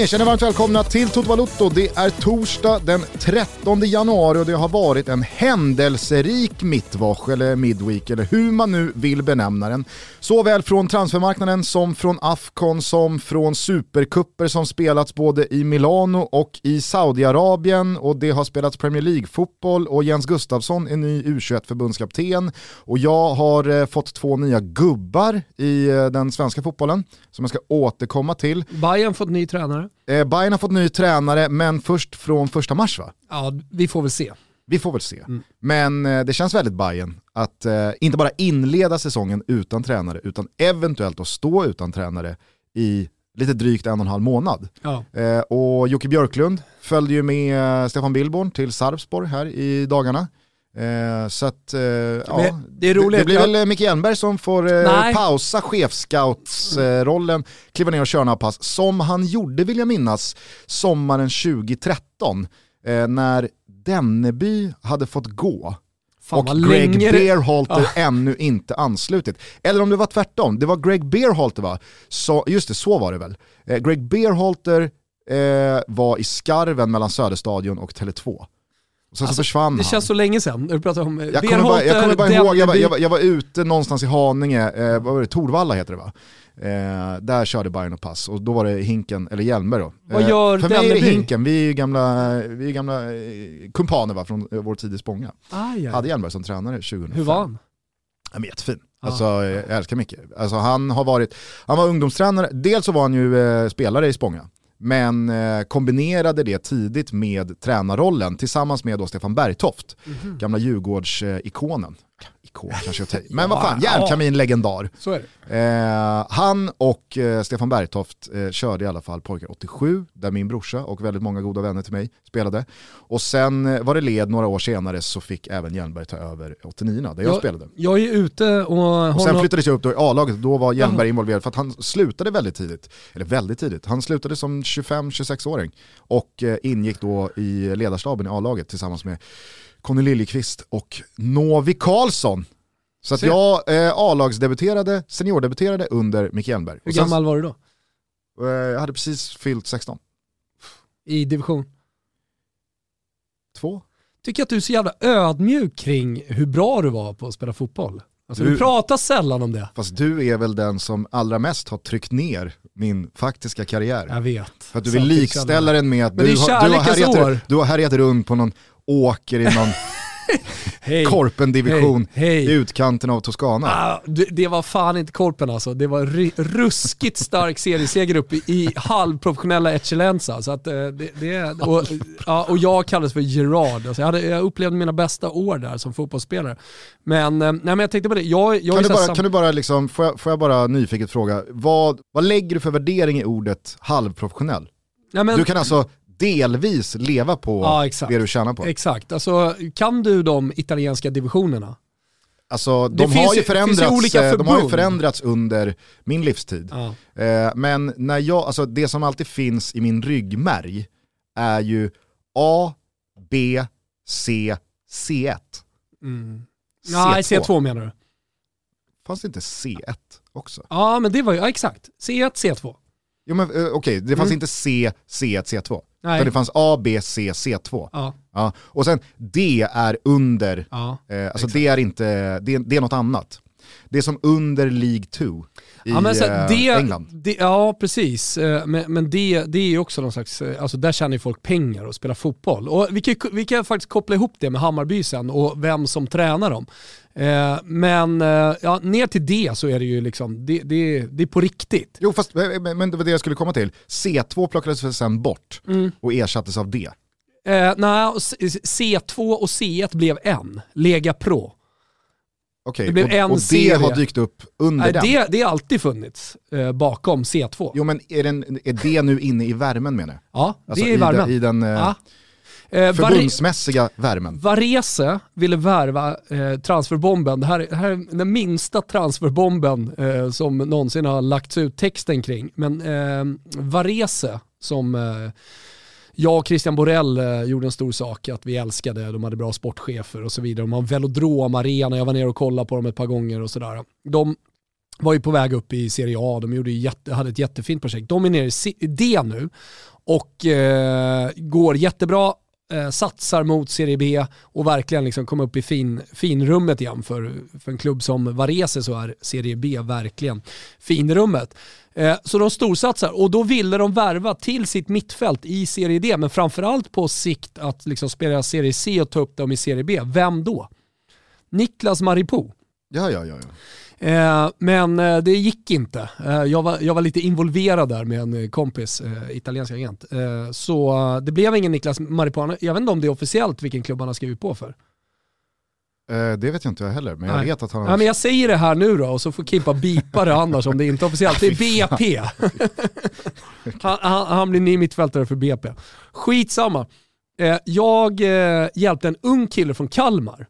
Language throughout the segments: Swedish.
hörni, känner varmt välkomna till Toto Balotto. Det är torsdag den 13 januari och det har varit en händelserik mittwoch eller midweek eller hur man nu vill benämna den. Såväl från transfermarknaden som från Afcon som från superkupper som spelats både i Milano och i Saudiarabien och det har spelats Premier League-fotboll och Jens Gustafsson är ny U21-förbundskapten och jag har eh, fått två nya gubbar i eh, den svenska fotbollen som jag ska återkomma till. Bayern fått ny tränare. Eh, Bayern har fått ny tränare, men först från första mars va? Ja, vi får väl se. Vi får väl se. Men eh, det känns väldigt Bayern att eh, inte bara inleda säsongen utan tränare, utan eventuellt att stå utan tränare i lite drygt en och en halv månad. Ja. Eh, och Jocke Björklund följde ju med eh, Stefan Billborn till Sarpsborg här i dagarna. Eh, så att, eh, ja, det är roligt, det, blir väl Micke Hjelmberg som får eh, pausa chefscoutsrollen, kliva ner och köra några pass, som han gjorde vill jag minnas sommaren 2013, eh, när Denneby hade fått gå Fan, och Greg Beerhalter Ja. ännu inte anslutit. Eller om det var tvärtom, det var Greg Beerhalter va? Så, just det, så var det väl. Eh, Greg Beerhalter eh, var i skarven mellan Söderstadion och Tele2. Sen så försvann Det han. känns så länge sedan du pratar om eh, Jag kommer bara, jag kommer bara Berhalter, ihåg, jag var, jag, var, jag var ute någonstans i Haninge, eh, vad var det, Torvalla heter det va? Eh, där körde Bayern och pass och då var det Hinken, eller Hjelmberg då. Vad gör För mig är det? Hinken, vi är ju gamla, vi är gamla eh, kumpaner va, från eh, vår tid i Spånga. Aj, aj. Hade Hjelmberg som tränare 2005. Hur var han? Han är jättefin. Ja. Alltså, jag älskar Micke. Alltså, han, har varit, han var ungdomstränare, dels så var han ju eh, spelare i Spånga, men eh, kombinerade det tidigt med tränarrollen tillsammans med då Stefan Bergtoft, Mhm. gamla Djurgårds-ikonen. Ikon kanske jag tar. Men vad fan, järnkamin legendar. Eh, han och eh, Stefan Bergtoft eh, körde i alla fall Pojkar 87, där min brorsa och väldigt många goda vänner till mig spelade. Och sen eh, var det led några år senare så fick även Hjelmberg ta över 89 där jag, Jag- spelade. Jag är ute och Och sen flyttades jag upp då i A-laget, då var Hjelmberg involverad för att han slutade väldigt tidigt. Eller väldigt tidigt, han slutade som 25-26-åring och eh, ingick då i ledarstaben i A-laget tillsammans med Conny Liljekvist och Novi Karlsson. Så att Se. jag eh, A-lagsdebuterade, seniordebuterade under Micke Hjelmberg. Hur sen- gammal var du då? Eh, Jag hade precis fyllt 16. I division? Två? Tycker att du är så jävla ödmjuk kring hur bra du var på att spela fotboll. Alltså, du... Du- pratar sällan om det. Fast du är väl den som allra mest har tryckt ner min faktiska karriär. Jag vet. För att du vill likställa den med att du har, du, har härjat, du har härjat runt på någon åker i någon Hej. korpendivision Hej, hej. i utkanten av Toscana. Ah, det, det var fan inte korpen alltså. Det var ruskigt stark serieseger uppe i, i halvprofessionella Eccellenza. Så att, eh, det, det, och, ja, och jag kallades för Gerard. Alltså jag, hade, jag upplevde mina bästa år där som fotbollsspelare. Men, eh, nej, men jag tänkte på det, jag, jag kan, du bara, sam- kan du bara liksom, får jag, får jag bara nyfiket fråga, vad, vad lägger du för värdering i ordet halvprofessionell? nej, men, Du kan alltså delvis leva på Ja, det du tjänar på. Exakt, alltså kan du de italienska divisionerna? Alltså, de, har finns ju förändrats, eh, de har ju förändrats under min livstid. Ja. Eh, men när jag, alltså det som alltid finns i min ryggmärg är ju A, B, C, C1. Mm. Nej, C2 menar du? Fanns det inte C1 också? Ja men det var ju, ja, exakt. C1, C2. Jo men eh, okej, det fanns Mm. inte C, C1, C2. Nej. Utan det fanns A, B, C, C2. Ja, Ja. Och sen D är under, ja. eh, alltså Exakt. det är inte, det det är något annat. Det är som under League 2 i ja, eh, det, England. Det, ja, precis. Eh, Men, men det, det är också någon slags, eh, alltså där tjänar ju folk pengar och spelar fotboll. Och vi kan, vi kan faktiskt koppla ihop det med Hammarby sen och vem som tränar dem. Eh, Men eh, ja, ner till det så är det ju liksom, det, det, det är på riktigt. Jo fast, men men det var det jag skulle komma till. C2 plockades sen bort Mm. och ersattes av D. Eh, nej, och C- C2 och C1 blev en, Lega Pro. Okej, Det blev och, en och det serie. har dykt upp under Nej, den. det, det har alltid funnits eh, bakom C2. Jo men är, den, är det nu inne i värmen menar jag? Ja, Alltså det är i, värmen. i den eh, ja. Eh, Vari- förbundsmässiga värmen. Varese ville värva eh, transferbomben. Det här, det här är den minsta transferbomben eh, som någonsin har lagts ut texten kring. Men eh, Varese som eh, jag och Christian Borell eh, gjorde en stor sak, att vi älskade, de hade bra sportchefer och så vidare. De har en velodromarena, jag var nere och kollade på dem ett par gånger och sådär. De var ju på väg upp i Serie A, de gjorde jätte, hade ett jättefint projekt. De är nere i D nu och eh, går jättebra, eh, satsar mot Serie B och verkligen liksom kom upp i fin, finrummet igen. För, för en klubb som Varese så är Serie B verkligen finrummet. Eh, så de storsatsar och då ville de värva till sitt mittfält i Serie D, men framförallt på sikt att liksom spela Serie C och ta upp dem i Serie B. Vem då? Niklas Maripou. Ja, ja, ja. ja. Eh, men eh, det gick inte. Eh, jag, var, jag var lite involverad där med en kompis, italiensk agent. Så det blev ingen Niklas Maripana. Jag vet inte om det är officiellt vilken klubb han har skrivit på för. Det vet jag inte jag heller, men jag Nej. vet att han. Ja, men jag säger det här nu då och så får Kimpa bipa det annars om det inte är officiellt. Det är BP. han, han, han, blir ny mittfältare för BP. Skitsamma. Jag hjälpte en ung kille från Kalmar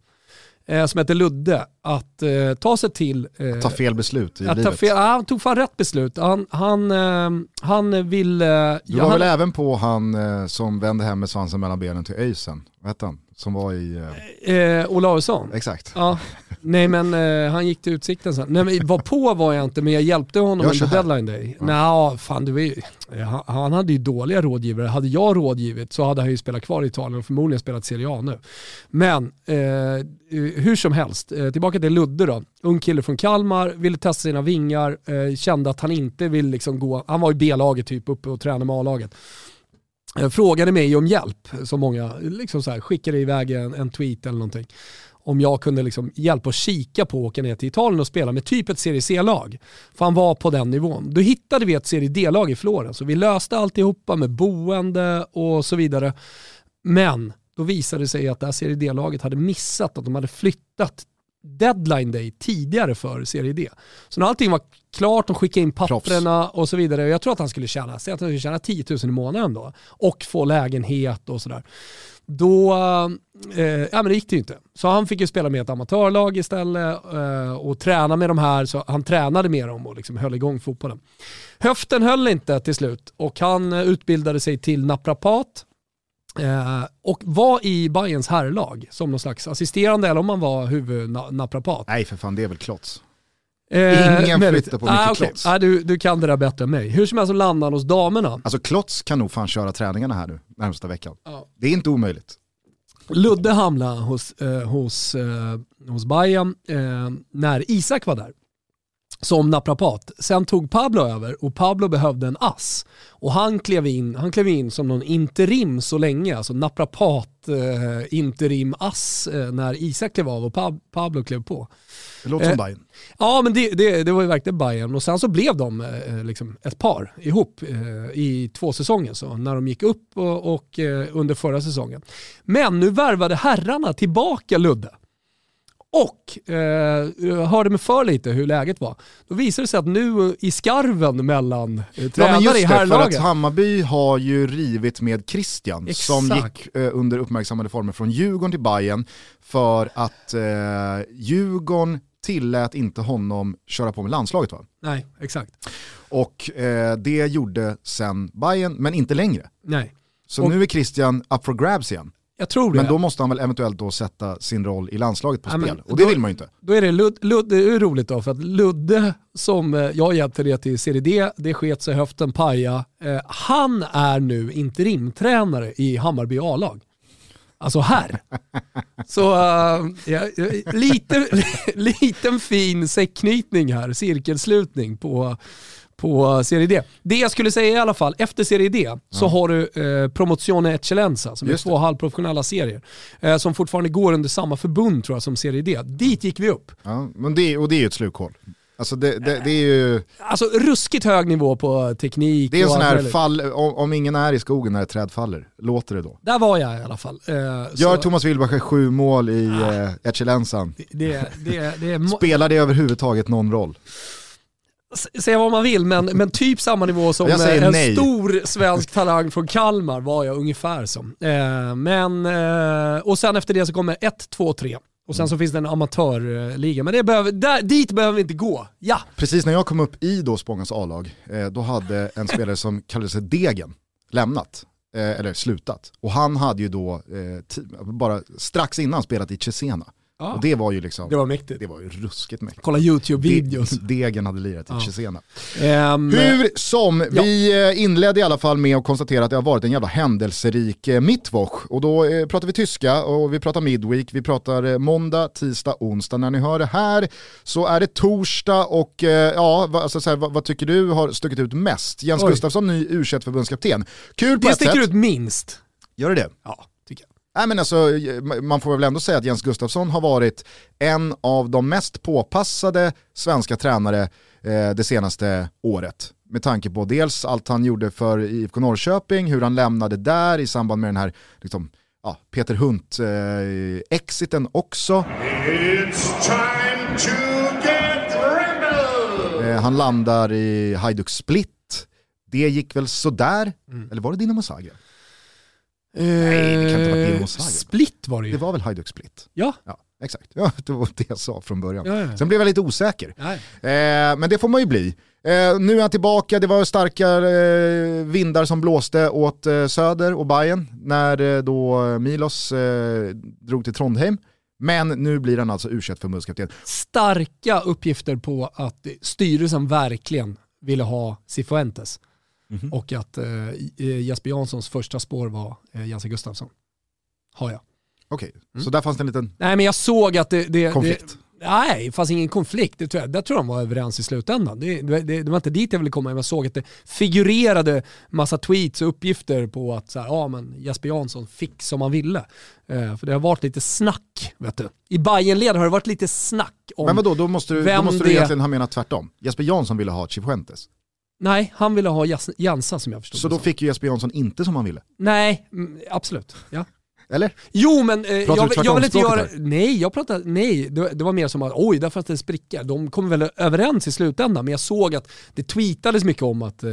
eh, som heter Ludde att eh, ta sig till... Eh, ta fel beslut i livet. Fel, ja, han tog fan rätt beslut. Han, han, eh, han vill... Eh, du var ja, väl även på han som vände hem med svansen mellan benen till Öysen? Vad hette han? Som var i... Eh... Eh, Olausson? Exakt. Ja. Nej men eh, han gick till Utsikten sen. Nej men var på var jag inte men jag hjälpte honom under deadline day. Ja. Nej, fan du vet, han, han hade ju dåliga rådgivare. Hade jag rådgivit så hade han ju spelat kvar i Italien och förmodligen spelat Serie A nu. Men eh, hur som helst, eh, tillbaka till Ludde då. Ung kille från Kalmar, ville testa sina vingar, eh, kände att han inte vill liksom gå, han var i B-laget typ uppe och tränade med A-laget frågade mig om hjälp, som många liksom så här, skickade iväg en, en tweet eller någonting. Om jag kunde liksom hjälpa och kika på att åka ner till Italien och spela med typ ett Serie C-lag. För han var på den nivån. Då hittade vi ett Serie D-lag i Florens så vi löste alltihopa med boende och så vidare. Men då visade det sig att det här Serie D-laget hade missat att de hade flyttat deadline day tidigare för Serie D. Så när allting var klart, de skickade in papperna och så vidare. Jag tror att han skulle tjäna, säg att han skulle tjäna 10 000 i månaden då. Och få lägenhet och sådär. Då, eh, ja men det gick det ju inte. Så han fick ju spela med ett amatörlag istället eh, och träna med de här, så han tränade med dem och liksom höll igång fotbollen. Höften höll inte till slut och han utbildade sig till naprapat Eh, och var i Bayerns herrlag som någon slags assisterande eller om man var huvudnaprapat. Nej för fan, det är väl klots. Eh, Ingen flyttar på mycket ah, okay. klots. Ah, du, du kan det där bättre än mig. Hur som helst så landade han hos damerna. Alltså klots kan nog fan köra träningarna här nu närmsta veckan. Ah. Det är inte omöjligt. Ludde hamnade hos, eh, hos, eh, hos Bayern eh, när Isak var där som naprapat. Sen tog Pablo över och Pablo behövde en ass. Och han klev in, han klev in som någon interim så länge, alltså naprapat eh, interim ass eh, när Isak klev av och Pab Pablo klev på. Det låter som eh, Bayern. Ja men det, det, det, var ju verkligen Bayern och sen så blev de eh, liksom ett par ihop eh, i två säsonger så när de gick upp och, och eh, under förra säsongen. Men nu värvade herrarna tillbaka Ludde och eh, hörde mig för lite hur läget var. Då visade det sig att nu i skarven mellan eh, tränare ja, i herrlaget. För att Hammarby har ju rivit med Christian Exakt. som gick eh, under uppmärksammade former från Djurgården till Bayern för att eh, Djurgården tillät inte honom köra på med landslaget va? Nej, exakt. Och eh, det gjorde sen Bayern men inte längre. Nej. Så och, nu är Christian up for grabs igen. Jag tror det. Men då måste han väl eventuellt då sätta sin roll i landslaget på ja, spel. Och det vill man ju inte. Då är det, Lud, Lud, det är roligt då, för att Ludde som eh, jag hjälpte det till Serie D, det sket sig höften paja. Eh, han är nu interimtränare i Hammarby A-lag. Alltså här. Så uh, ja, lite, liten fin säckknytning här, cirkelslutning på på Serie D. Det jag skulle säga i alla fall, efter Serie D så har du eh, Promozione Eccellenza som Just är två det. halvprofessionella serier. Eh, som fortfarande går under samma förbund tror jag som Serie D. Dit gick vi upp. Ja, men det, och det är ju ett slukhål. Alltså det, det, det, är ju... Alltså ruskigt hög nivå på teknik. Det är en sån här fall, om, om, ingen är i skogen när ett träd faller, låter det då? Där var jag i alla fall. Eh, Gör så... Thomas Wilbacher sju mål i ah, eh, Eccellensan? Det, det, det, Spelar det överhuvudtaget någon roll? Säga vad man vill, men, men typ samma nivå som en nej. stor svensk talang från Kalmar var jag ungefär som. Eh, men, eh, och sen efter det så kommer 1, 2, 3. Och sen så finns det en amatörliga, men det behöver, där, dit behöver vi inte gå. Ja! Precis när jag kom upp i då Spångas A-lag, eh, då hade en spelare som kallade sig Degen lämnat. eh, eller slutat. Och han hade ju då eh, bara strax innan spelat i Cesena. Ah. Och det var ju liksom, det var mäktigt. Det var ju ruskigt mäktigt. Kolla YouTube-videos. Degen hade lirat i ja. Cesena. Um, Hur som, ja. vi eh, inledde i alla fall med att konstatera att det har varit en jävla händelserik eh, mittwoch. Och då eh, pratar vi tyska och vi pratar midweek, vi pratar måndag, tisdag, onsdag. När ni hör det här så är det torsdag och ja, alltså, så här, vad, vad, tycker du har stuckit ut mest? Jens Oj. Gustafsson, ny u förbundskapten. Kul på det ett sätt. Det sticker ut minst. Gör det det? Ja. Nej, men alltså, man får väl ändå säga att Jens Gustafsson har varit en av de mest påpassade svenska tränare eh, det senaste året. Med tanke på dels allt han gjorde för IFK Norrköping, hur han lämnade där i samband med den här liksom, ja, Peter Hunt-exiten eh, också. Eh, han landar i Hajduk Split. Det gick väl sådär, mm. eller var det Dinamo Zagreb? Nej, det kan inte vara Dinamo Zagreb. Split var det ju. Det var väl Hajduk Split? Ja. ja. Exakt, ja, det var det jag sa från början. Ja, ja. Sen blev jag lite osäker. Eh, men det får man ju bli. Eh, nu är han tillbaka, det var starka eh, vindar som blåste åt eh, Söder och Bayern när eh, då Milos eh, drog till Trondheim. Men nu blir han alltså u förbundskapten. Starka uppgifter på att styrelsen verkligen ville ha Cifuentes. Mm. Och att eh, Jesper Janssons första spår var eh, Jense Gustafsson. Har jag. Okej, okay. mm. så där fanns det en liten Nej men jag såg att det... det konflikt? Det, nej, det fanns ingen konflikt. Det tror jag, där tror jag de var överens i slutändan. Det, det, det, var inte dit jag ville komma, jag såg att det figurerade massa tweets och uppgifter på att så här, ja, men Jesper Jansson fick som han ville. Eh, för det har varit lite snack, vet du. I Bayernled har det varit lite snack om Men vadå, då måste du, då måste du egentligen ha menat tvärtom. Jesper Jansson ville ha Chifuentes. Nej, han ville ha Jansa som jag förstod Så då fick ju Jesper Jansson inte som han ville? Nej, mm, absolut. Ja. Eller? Jo men eh, jag, jag vill inte göra... Nej, jag pratar, nej det, det, var mer som att oj, där fanns det en spricka. De kom väl överens i slutändan, men jag såg att det tweetades mycket om att eh,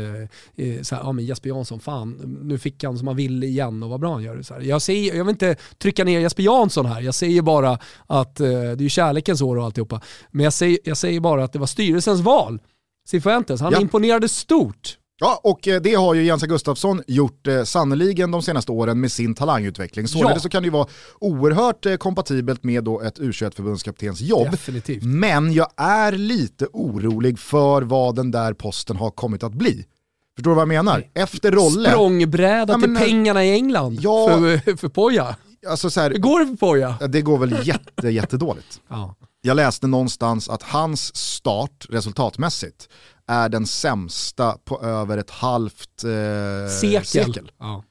eh så här, ja, men Jesper Jansson, fan, nu fick han som han ville igen och vad bra han gör. Så här. Jag, säger, jag vill inte trycka ner Jesper Jansson här, jag säger bara att eh, det är kärlekens år och alltihopa. Men jag säger, jag säger bara att det var styrelsens val. Cifuentes, han ja. imponerade stort. Ja, och eh, det har ju Jensa Gustafsson gjort eh, sannoliken de senaste åren med sin talangutveckling. Således ja. så kan det ju vara oerhört eh, kompatibelt med då ett u förbundskaptens jobb. Definitivt. Men jag är lite orolig för vad den där posten har kommit att bli. Förstår du vad jag menar? Efter Rolle... Språngbräda ja, till men, pengarna i England ja, för, för Poja. Alltså så här, Hur går det för Poja? Det går väl jätte, jättedåligt. ja. Jag läste någonstans att hans start resultatmässigt är den sämsta på över ett halvt eh, sekel. sekel. Ja.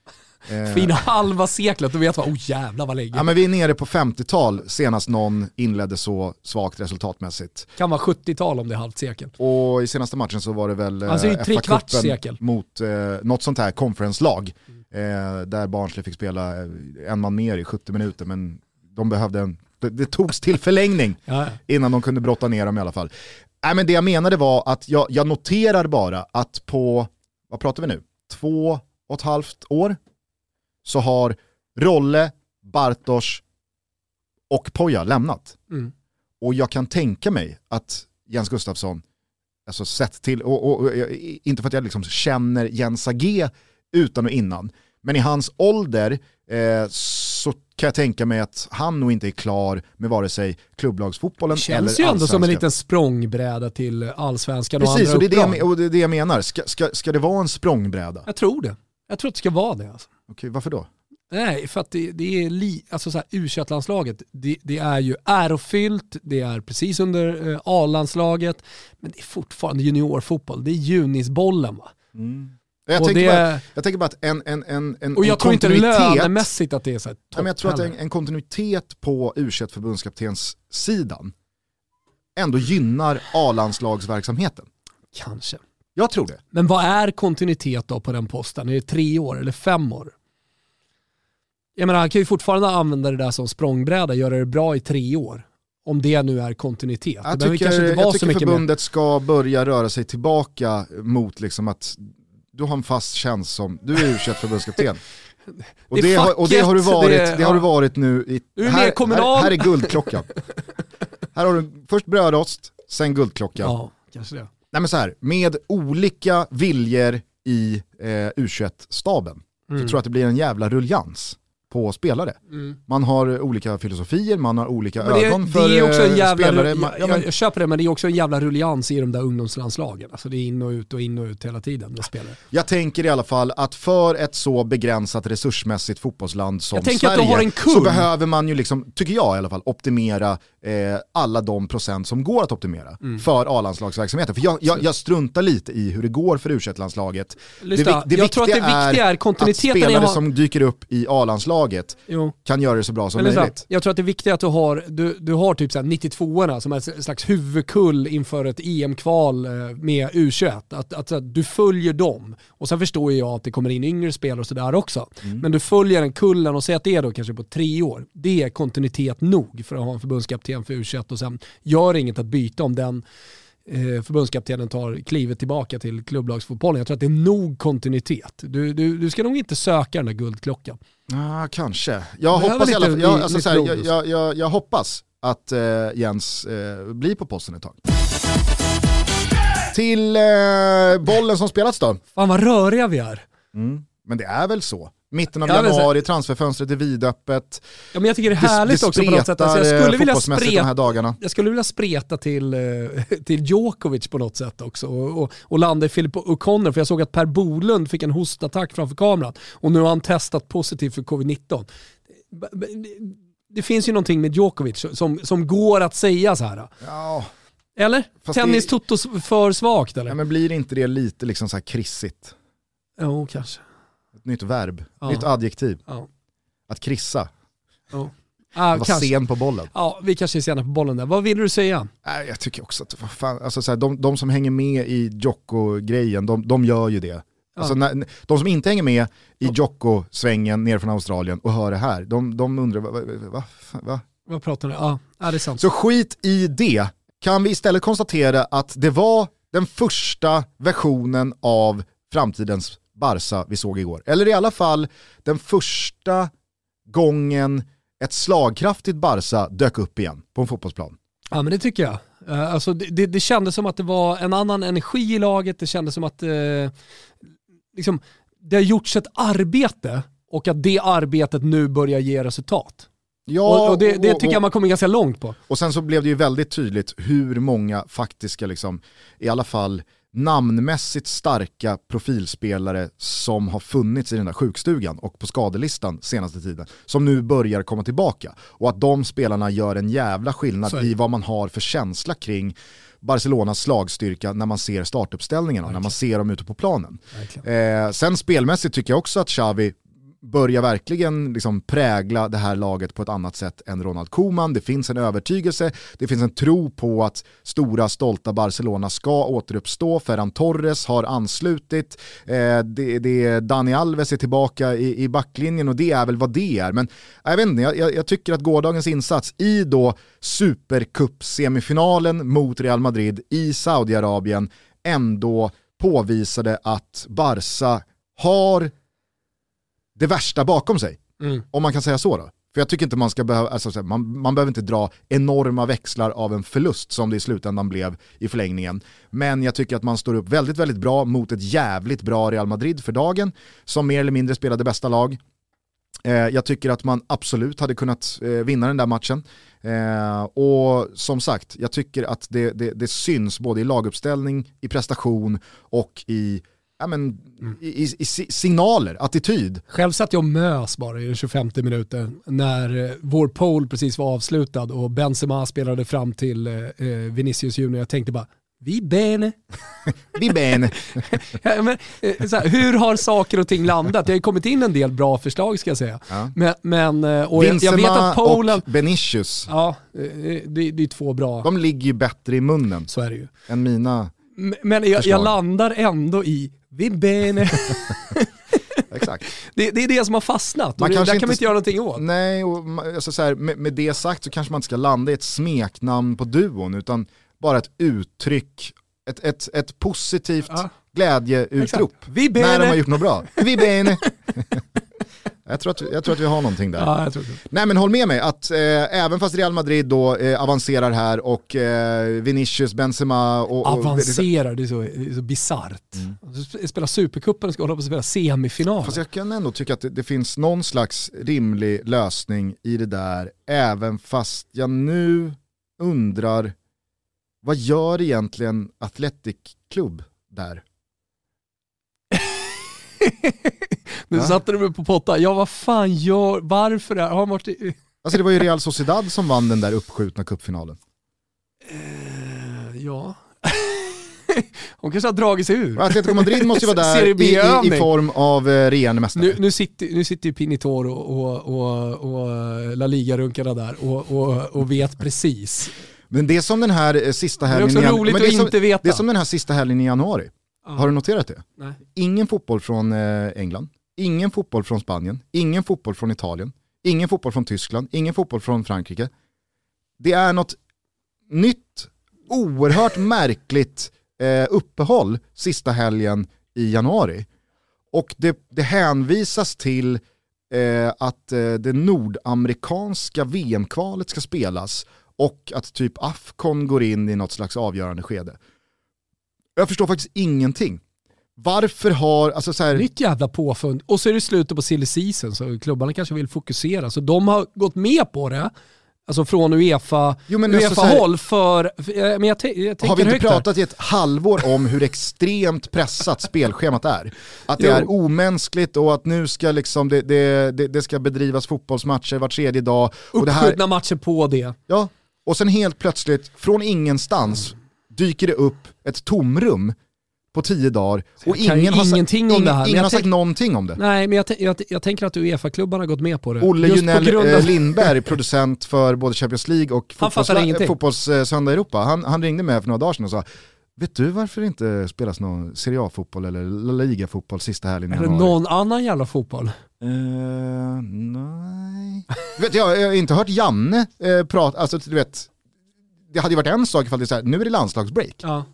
Eh. Fina halva seklet, då vet man, oh jävlar vad länge. Ja, men vi är nere på 50-tal senast någon inledde så svagt resultatmässigt. Kan vara 70-tal om det är halvt sekel. Och i senaste matchen så var det väl alltså, eh, kvarts sekel. mot eh, något sånt här conference-lag. Eh, där Barnsley fick spela eh, en man mer i 70 minuter men de behövde en det, det togs till förlängning ja. innan de kunde brotta ner dem i alla fall. Nej, men det jag menade var att jag, jag noterar bara att på, vad pratar vi nu, två och ett halvt år så har Rolle, Bartosz och Poja lämnat. Mm. Och jag kan tänka mig att Jens Gustafsson, alltså sett till, och, och, och inte för att jag liksom känner Jens Agé utan och innan, men i hans ålder eh, kan jag tänka mig att han nog inte är klar med vare sig klubblagsfotbollen eller allsvenskan. känns ju ändå som en liten språngbräda till allsvenskan och Precis, andra och det, är det, och det är det jag menar. Ska, ska, ska det vara en språngbräda? Jag tror det. Jag tror att det ska vara det. Alltså. Okej, varför då? Nej, för att det, det är li, alltså så här, u det, det, är ju ärofyllt, det är precis under eh, A-landslaget, men det är fortfarande juniorfotboll, det är junisbollen va. Mm. Jag, tänker det... bara, jag tänker bara att en, en, en, en Och jag tror inte lönemässigt att det är så här ja, men Jag tror att en, en kontinuitet på u förbundskaptens sidan ändå gynnar A-landslagsverksamheten. Kanske. Jag tror det. Men vad är kontinuitet då på den posten? Är det tre år eller fem år? Jag menar, han kan ju fortfarande använda det där som språngbräda, göra det bra i tre år. Om det nu är kontinuitet. Jag tycker, jag tycker förbundet mer. ska börja röra sig tillbaka mot liksom att du har en fast tjänst som, du är u förbundskapten. Och det, har, och det har du varit, det, det har du varit nu i, här, här, här, är guldklockan. här har du först brödrost, sen guldklocka. Ja, kanske det. Nej men så här, med olika viljor i eh, U21-staben så tror jag att det blir en jävla ruljans på spelare. Mm. Man har olika filosofier, man har olika Men det, ögon för det är också en eh, jävla, spelare. Man- ja, jag, jag köper det, men det är också en jävla rullians i de där ungdomslandslagen. Alltså det är in och ut och in och ut hela tiden med spelare. Jag tänker i alla fall att för ett så begränsat resursmässigt fotbollsland som Sverige har så behöver man ju, liksom, tycker jag i alla fall, optimera eh, alla de procent som går att optimera Mm. för A-landslagsverksamheten. För jag, jag, jag struntar lite i hur det går för u landslaget Lyssna, jag tror att det viktiga är att kontinuiteten att spelare ha- som dyker upp i A-landslaget Jo. kan göra det så bra som lyssna, möjligt. jag tror att det är att du har, du, du har typ så här 92orna som är ett slags huvudkull inför ett EM-kval eh, med U21. Att, att, att du följer dem. Och sen förstår jag att det kommer in yngre spelare och sådär också. Mm. Men du följer den kullen och säger att det är då kanske på tre år. Det är kontinuitet nog för att ha en förbundskapten för U21 och sen gör inget att byta om den eh, förbundskaptenen tar klivet tillbaka till klubblagsfotbollen. Jag tror att det är nog kontinuitet. Du, du, du ska nog inte söka den där guldklockan. Ah, kanske. Jag Behöver hoppas, i alla fall, jag, alltså, nytt så här, blod jag, jag, jag, jag hoppas att eh, Jens eh, blir på posten ett tag. Till eh, bollen som spelats då. Fan vad röriga vi är. Mm. Men det är väl så. Mitten av Ja, januari, transferfönstret är vidöppet. Ja, men jag tycker det är Det, härligt det också på något sätt. Alltså, jag, spretar, skulle eh, vilja fotbollsmässigt de här spreta, dagarna. jag skulle vilja spreta till, eh, till Djokovic på något sätt också och, och, och landa i Philip O'Connor för jag såg att Per Bolund fick en hostattack framför kameran och nu har han testat positivt för covid-19. B- b- Det finns ju någonting med Djokovic som, som går att säga så här. Ja, Eller? Fast Tennis det- totos för svagt eller? ja, men blir inte det lite liksom så här krissigt? Jo, kanske. Nytt verb, Ja. nytt adjektiv. Ja. Att krissa, Ja. Ah, vara kanske. sen på bollen. Ja, vi kanske är sena på bollen där. Vad vill du säga? Nej, jag tycker också att vad fan, alltså så här, de, de som hänger med i Jocko-grejen, de, de gör ju det. Alltså, när, de som inte hänger med i Jocko-svängen ner från Australien och hör det här, de, de undrar va, va, va, va, va? Vad pratar ni? Ja, ja, det är sant. Så skit i det. Kan vi istället konstatera att det var den första versionen av framtidens Barca vi såg igår. Eller i alla fall den första gången ett slagkraftigt Barca dök upp igen på en fotbollsplan. Ja men det tycker jag. Eh, alltså, det, det, det kändes som att det var en annan energi i laget, det kändes som att eh, liksom, det har gjorts ett arbete och att det arbetet nu börjar ge resultat. Ja, och, och det, det och- tycker jag man kommer ganska långt på. Och sen så blev det ju väldigt tydligt hur många faktiska, liksom, i alla fall namnmässigt starka profilspelare som har funnits i den där sjukstugan och på skadelistan senaste tiden, som nu börjar komma tillbaka. Och att de spelarna gör en jävla skillnad det. i vad man har för känsla kring Barcelonas slagstyrka när man ser startuppställningarna, när man ser dem ute på planen. Eh, sen spelmässigt tycker jag också att Xavi börjar verkligen liksom prägla det här laget på ett annat sätt än Ronald Koeman. Det finns en övertygelse, det finns en tro på att stora stolta Barcelona ska återuppstå. Ferran Torres har anslutit, eh, det, det, Dani Alves är tillbaka i, i backlinjen och det är väl vad det är. Men jag, vet inte, jag, jag, tycker att gårdagens insats i då Supercup-semifinalen mot Real Madrid i Saudiarabien ändå påvisade att Barca har det värsta bakom sig. Mm. Om man kan säga så då. För jag tycker inte man ska behöva, alltså, man, man behöver inte dra enorma växlar av en förlust som det i slutändan blev i förlängningen. Men jag tycker att man står upp väldigt, väldigt bra mot ett jävligt bra Real Madrid för dagen, som mer eller mindre spelade bästa lag. Eh, jag tycker att man absolut hade kunnat eh, vinna den där matchen. Eh, och som sagt, jag tycker att det, det, det syns både i laguppställning, i prestation och i, ja, men, i, i, i si- signaler, attityd. Själv satt jag och mös bara i den 25 minuten när eh, vår poll precis var avslutad och Benzema spelade fram till eh, eh, Vinicius Junior. Jag tänkte bara, vi bene. Vi bene. Ja, men, eh, här, hur har saker och ting landat? Det har ju kommit in en del bra förslag ska jag säga. Ja. Men, men och jag, jag vet att Polen, och Benicius, ja, det, det är två bra, de ligger ju bättre i munnen så är det ju. än mina. Men jag, jag landar ändå i vi bene. Exakt. Det, det är det som har fastnat Man och det, där kan vi inte- inte göra någonting åt. Nej, och alltså så här, med, med det sagt så kanske man inte ska landa i ett smeknamn på duon, utan bara ett uttryck, ett, ett, ett positivt Ja. glädjeutrop. När de har gjort något bra. Vi bene. Jag tror, att, jag tror att vi har någonting där. Ja. Nej men håll med mig att eh, även fast Real Madrid då eh, avancerar här och eh, Vinicius, Benzema och... och Avancerar, det är så, det är så bisarrt. Mm. Spela supercupen och ska hålla på att spela semifinal. Fast jag kan ändå tycka att det, det, finns någon slags rimlig lösning i det där, även fast jag nu undrar, vad gör egentligen Athletic Club där? nu ja. satte du mig på potta. Ja vad fan gör, varför är, har varit i... Alltså det var ju Real Sociedad som vann den där uppskjutna cupfinalen. Uh, ja. Hon kanske har dragit sig ur. Atletico Madrid måste ju vara där i, i, i, form av eh, regerande mästare. Nu, nu, sitter, nu sitter ju Pinitoro och, och, och, La Liga-runkarna där och, och, och vet precis. Men det är som den här eh, sista helgen... Det är också roligt att inte veta. Det är som den här sista helgen i januari. Ja. Har du noterat det? Nej. Ingen fotboll från eh, England, ingen fotboll från Spanien, ingen fotboll från Italien, ingen fotboll från Tyskland, ingen fotboll från Frankrike. Det är något nytt, oerhört märkligt eh, uppehåll sista helgen i januari. Och det, det hänvisas till eh, att eh, det nordamerikanska VM-kvalet ska spelas och att typ Afcon går in i något slags avgörande skede. Jag förstår faktiskt ingenting. Varför har, alltså så här... Nytt jävla påfund. Och så är det slutet på silly season så klubbarna kanske vill fokusera. Så de har gått med på det. Alltså från Uefa, jo, men UEFA alltså håll för, eh, men jag, jag Har vi inte pratat i ett halvår om hur extremt pressat spelschemat är? Att det jo. är omänskligt och att nu ska liksom det, det, det, det ska bedrivas fotbollsmatcher var tredje dag. Uppskjutna matcher på det. Ja, och sen helt plötsligt, från ingenstans, dyker det upp ett tomrum på tio dagar och ingen har, sagt, ingen, ingen har sagt någonting om det. Nej, men jag, jag, jag tänker att Uefa-klubbarna har gått med på det. Olle Junell. Eh, Lindberg, producent för både Champions League och fotbolls, Fotbollssöndag Europa, han, han ringde mig för några dagar sedan och sa Vet du varför det inte spelas någon Serie A-fotboll eller La Liga-fotboll sista helgen i Eller någon annan jävla fotboll? Uh, nej. vet, jag, jag har inte hört Janne uh, prata, alltså du vet, det hade ju varit en sak ifall det är så här, nu är det landslagsbreak. Ja.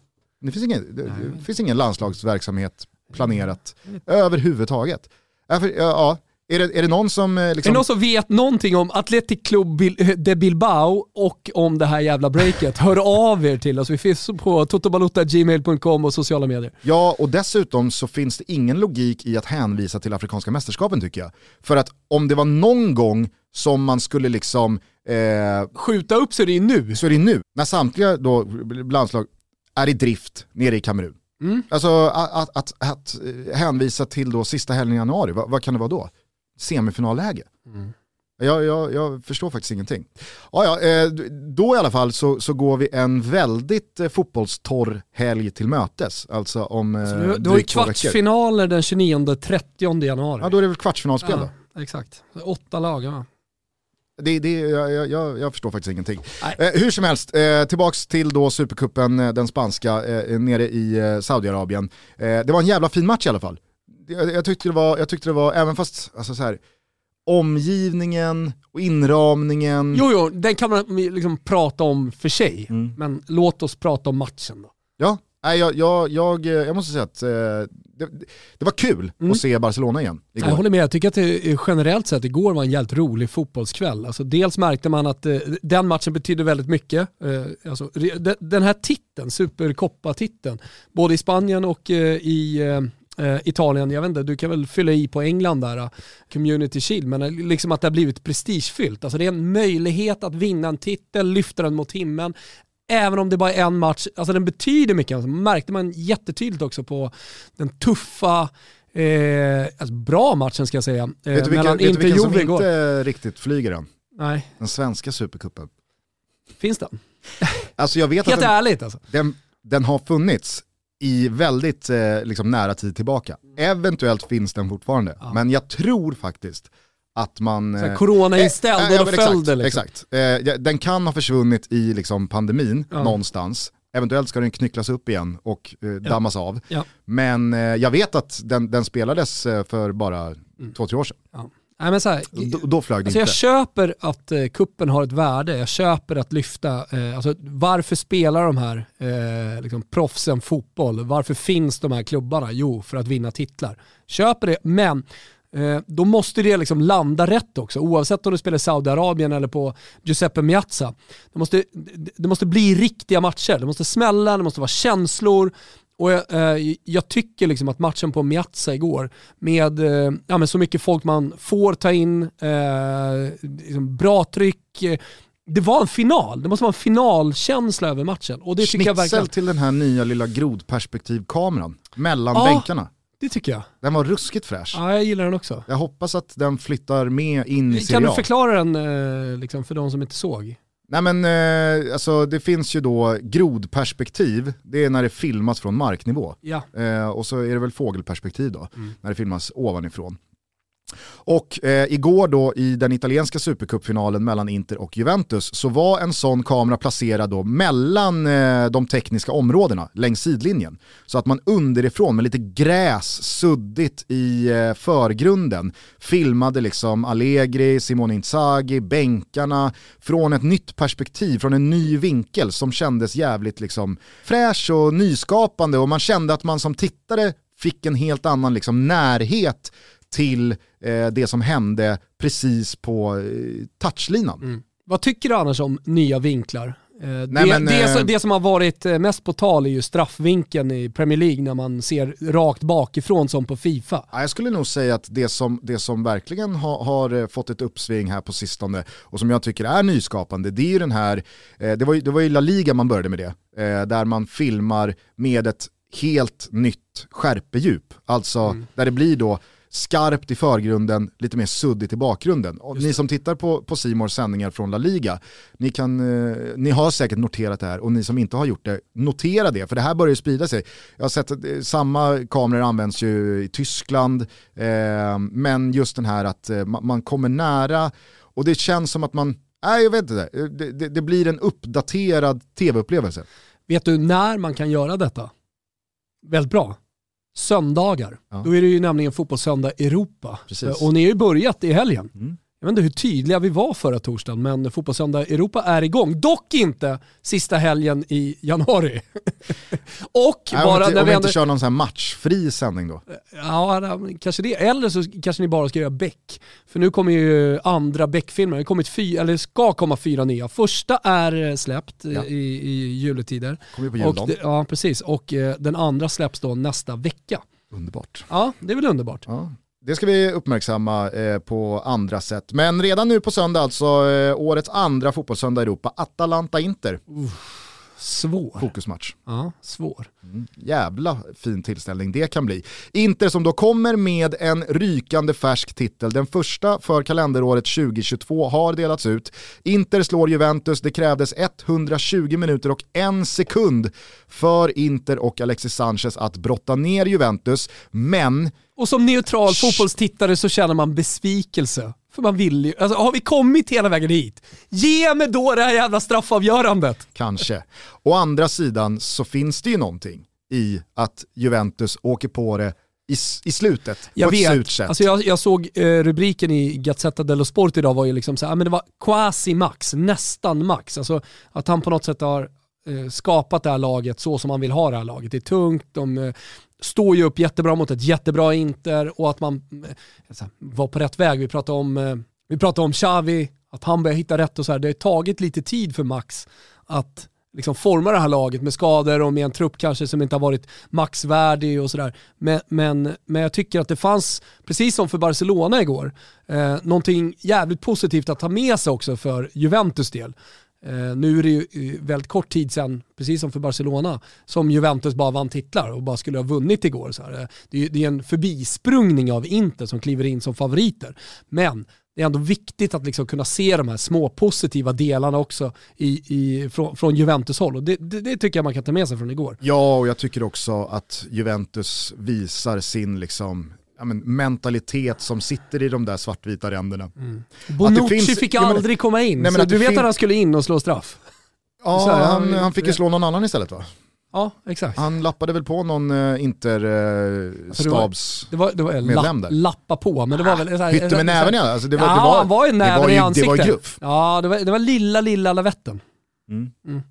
Det finns ingen, det, det finns ingen landslagsverksamhet planerat överhuvudtaget. Ja, ja, är det, är det någon som... Liksom... Är det någon som vet någonting om Athletic Club de Bilbao och om det här jävla breaket? Hör av er till oss. Vi finns på totobalutagmail.com och sociala medier. Ja, och dessutom så finns det ingen logik i att hänvisa till Afrikanska mästerskapen tycker jag. För att om det var någon gång som man skulle liksom... Eh, Skjuta upp så är det nu. Så är det nu. När samtliga då landslag är i drift nere i Kamerun. Mm. Alltså att, att, att, att, hänvisa till då sista helgen i januari, vad, vad kan det vara då? Semifinalläge? Mm. Jag, jag, jag, förstår faktiskt ingenting. Ja, ja, eh, då i alla fall så, så går vi en väldigt eh, fotbollstorr helg till mötes. Alltså om så du, du har ju kvartsfinaler den 29-30 januari. Ja, då är det väl kvartsfinalspel ja, då? Exakt, åtta lag. Ja. Det, det, jag, jag, jag förstår faktiskt ingenting. Eh, hur som helst, eh, tillbaks till då Supercupen, eh, den spanska, eh, nere i eh, Saudiarabien. Eh, det var en jävla fin match i alla fall. Jag, jag, tyckte, det var, jag tyckte det var, även fast, alltså så här, omgivningen och inramningen. Jo, jo, den kan man liksom prata om för sig. Mm. Men låt oss prata om matchen då. Ja, Nej, jag, jag, jag, jag måste säga att eh, det, det, var kul mm. att se Barcelona igen igår. Jag håller med, jag tycker att det generellt sett igår var en jävligt rolig fotbollskväll. Alltså, dels märkte man att eh, den matchen betydde väldigt mycket. Eh, alltså, den här titeln, Supercoppa-titeln, både i Spanien och i Italien, jag vet inte, du kan väl fylla i på England där, Community Shield, men liksom att det har blivit prestigefyllt. Alltså det är en möjlighet att vinna en titel, lyfta den mot himlen även om det bara är en match, alltså den betyder mycket. Alltså, märkte man jättetydligt också på den tuffa, eh, alltså bra matchen ska jag säga. Eh, vet du vilken, vet vilken som inte riktigt flyger än? Nej. Den svenska supercupen. Finns den? Alltså jag vet Helt att den, ärligt alltså. Den, den har funnits i väldigt eh, liksom nära tid tillbaka. Eventuellt finns den fortfarande, ja. men jag tror faktiskt att man... Så corona-inställd eh, och då eh, föll det liksom. Exakt, eh, den kan ha försvunnit i liksom, pandemin ja. någonstans. Eventuellt ska den knycklas upp igen och eh, dammas ja. av. Ja. Men eh, jag vet att den, den spelades eh, för bara mm. två, tre år sedan. Nej, men så här, då, då flög det alltså inte. Jag köper att eh, kuppen har ett värde, jag köper att lyfta, eh, alltså, varför spelar de här eh, liksom, proffsen fotboll? Varför finns de här klubbarna? Jo, för att vinna titlar. Köper det, men eh, då måste det liksom landa rätt också. Oavsett om du spelar i Saudiarabien eller på Giuseppe Miazza. Det måste, det måste bli riktiga matcher. Det måste smälla, det måste vara känslor. Och jag, eh, jag tycker liksom att matchen på Miazza igår, med, eh, ja, med så mycket folk man får ta in, eh, liksom bra tryck, eh, det var en final. Det måste vara en finalkänsla över matchen. Och det tycker jag verkligen... till den här nya lilla grodperspektivkameran mellan ja, bänkarna. Det tycker jag. Den var ruskigt fräsch. Ja, jag gillar den också. Jag hoppas att den flyttar med in i Serie Kan du förklara den eh, liksom, för de som inte såg? Nej men eh, alltså det finns ju då grodperspektiv, det är när det filmas från marknivå. Ja. Eh, och så är det väl fågelperspektiv då, mm. när det filmas ovanifrån. Och eh, igår då i den italienska supercupfinalen mellan Inter och Juventus så var en sån kamera placerad då mellan eh, de tekniska områdena längs sidlinjen. Så att man underifrån med lite gräs suddigt i eh, förgrunden filmade liksom Allegri, Simone Inzaghi, bänkarna från ett nytt perspektiv, från en ny vinkel som kändes jävligt liksom fräsch och nyskapande och man kände att man som tittare fick en helt annan liksom närhet till eh, det som hände precis på eh, touchlinan. Mm. Vad tycker du annars om nya vinklar? Eh, Nej, det, men, det, eh, det, som har varit eh, mest på tal är ju straffvinkeln i Premier League när man ser rakt bakifrån som på Fifa. Jag skulle nog säga att det som, det som verkligen har, har fått ett uppsving här på sistone och som jag tycker är nyskapande, det är ju den här, det var ju, det var ju La Liga man började med det, där man filmar med ett helt nytt skärpedjup. Alltså mm. där det blir då skarpt i förgrunden, lite mer suddigt i bakgrunden. Och ni som tittar på, på Simors sändningar från La Liga, ni, kan, eh, ni har säkert noterat det här och ni som inte har gjort det, notera det, för det här börjar ju sprida sig. Jag har sett att eh, samma kameror används ju i Tyskland, eh, men just den här att eh, man kommer nära och det känns som att man, nej jag vet inte, det, det, det blir en uppdaterad tv-upplevelse. Vet du när man kan göra detta? Väldigt bra söndagar. Ja. Då är det ju nämligen fotbollssöndag Europa. Precis. Och ni har ju börjat i helgen. Mm. Jag vet inte hur tydliga vi var förra torsdagen, men fotbollssöndag Europa är igång. Dock inte sista helgen i januari. och Nej, bara om när vi inte kör någon sån här matchfri sändning då? Ja, kanske det. Eller så kanske ni bara ska göra Beck. För nu kommer ju andra Beck-filmer. Det kommit fy, eller ska komma fyra nya. Första är eh, släppt ja. i, i juletider. Kommer ju på juldagen. Ja, precis. Och eh, den andra släpps då nästa vecka. Underbart. Ja, det är väl underbart. Ja. Det ska vi uppmärksamma eh, på andra sätt. Men redan nu på söndag alltså, eh, årets andra fotbollssöndag i Europa, Atalanta-Inter. Svår. Fokusmatch. Ja, svår. Mm, jävla fin tillställning det kan bli. Inter som då kommer med en rykande färsk titel. Den första för kalenderåret 2022 har delats ut. Inter slår Juventus, det krävdes 120 minuter och en sekund för Inter och Alexis Sanchez att brotta ner Juventus, men och som neutral fotbollstittare så känner man besvikelse. För man vill ju, alltså har vi kommit hela vägen hit? Ge mig då det här jävla straffavgörandet. Kanske. Å andra sidan så finns det ju någonting i att Juventus åker på det i, i slutet. Jag på vet. Ett sätt. Alltså jag, jag såg eh, rubriken i Gazzetta dello Sport idag var ju liksom så här, men det var quasi max, nästan max. Alltså att han på något sätt har eh, skapat det här laget så som man vill ha det här laget. Det är tungt, de eh, står ju upp jättebra mot ett jättebra Inter och att man eh, var på rätt väg. Vi pratade om, eh, vi pratade om Xavi, att han börjar hitta rätt och så här. Det har tagit lite tid för Max att liksom forma det här laget med skador och med en trupp kanske som inte har varit maxvärdig och sådär. Men, men, men jag tycker att det fanns, precis som för Barcelona igår, eh, någonting jävligt positivt att ta med sig också för Juventus del. Eh, nu är det ju eh, väldigt kort tid sedan, precis som för Barcelona, som Juventus bara vann titlar och bara skulle ha vunnit igår. Så här. Eh, det, är, det är en förbisprungning av Inter som kliver in som favoriter. Men det är ändå viktigt att liksom kunna se de här små positiva delarna också i, i, från, från Juventus håll. Och det, det, det, tycker jag man kan ta med sig från igår. Ja, och jag tycker också att Juventus visar sin liksom ja, men, mentalitet som sitter i de där svartvita ränderna. Mm. Bonucci finns, fick aldrig komma in, nej, så du vet att han skulle in och slå straff? Ja, här, han, han, fick ju slå någon annan istället va? Ja, exakt. Han lappade väl på någon uh, Inter-stabs uh, där. Lappa på, men det var väl... Såhär, Hytte med näven ja, alltså det var, ja, det var, han var ju näven i ansiktet. Det var gruff. Ja, det var, det var lilla, lilla lavetten. Mm. Mm.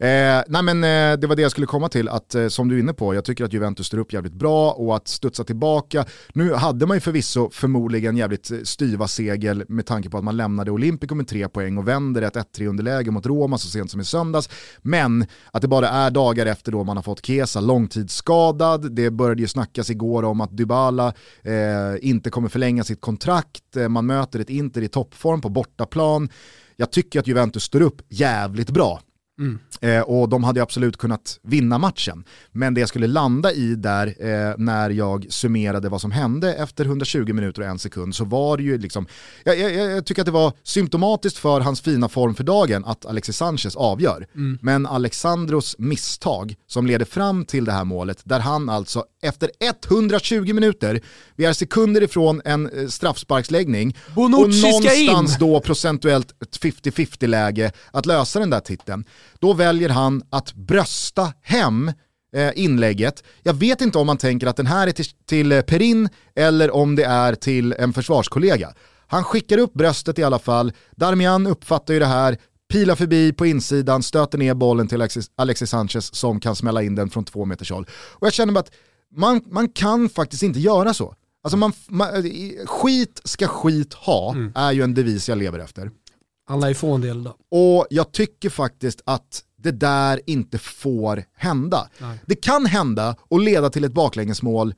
Eh, nej men eh, det var det jag skulle komma till, att eh, som du är inne på, jag tycker att Juventus står upp jävligt bra och att studsa tillbaka. Nu hade man ju förvisso förmodligen jävligt eh, styva segel med tanke på att man lämnade Olympico med tre poäng och vänder ett 1-3 underläge mot Roma så sent som i söndags. Men att det bara är dagar efter då man har fått Kesa långtidsskadad, det började ju snackas igår om att Dybala eh, inte kommer förlänga sitt kontrakt, eh, man möter ett Inter i toppform på bortaplan. Jag tycker att Juventus står upp jävligt bra. Mm. Eh, och de hade absolut kunnat vinna matchen. Men det jag skulle landa i där eh, när jag summerade vad som hände efter 120 minuter och en sekund så var det ju liksom, jag, jag, jag tycker att det var symptomatiskt för hans fina form för dagen att Alexis Sanchez avgör. Mm. Men Alexandros misstag som leder fram till det här målet, där han alltså efter 120 minuter, vi är sekunder ifrån en eh, straffsparksläggning Bonucci och någonstans då procentuellt ett 50-50 läge att lösa den där titeln. Då väljer han att brösta hem eh, inlägget. Jag vet inte om man tänker att den här är till, till eh, Perin eller om det är till en försvarskollega. Han skickar upp bröstet i alla fall, Darmian uppfattar ju det här, pilar förbi på insidan, stöter ner bollen till Alexis, Alexis Sanchez som kan smälla in den från två meters håll. Och jag känner bara att man, man kan faktiskt inte göra så. Alltså man, man, skit ska skit ha, mm. är ju en devis jag lever efter. Alla är få en del då. Och jag tycker faktiskt att det där inte får hända. Nej. Det kan hända och leda till ett baklängesmål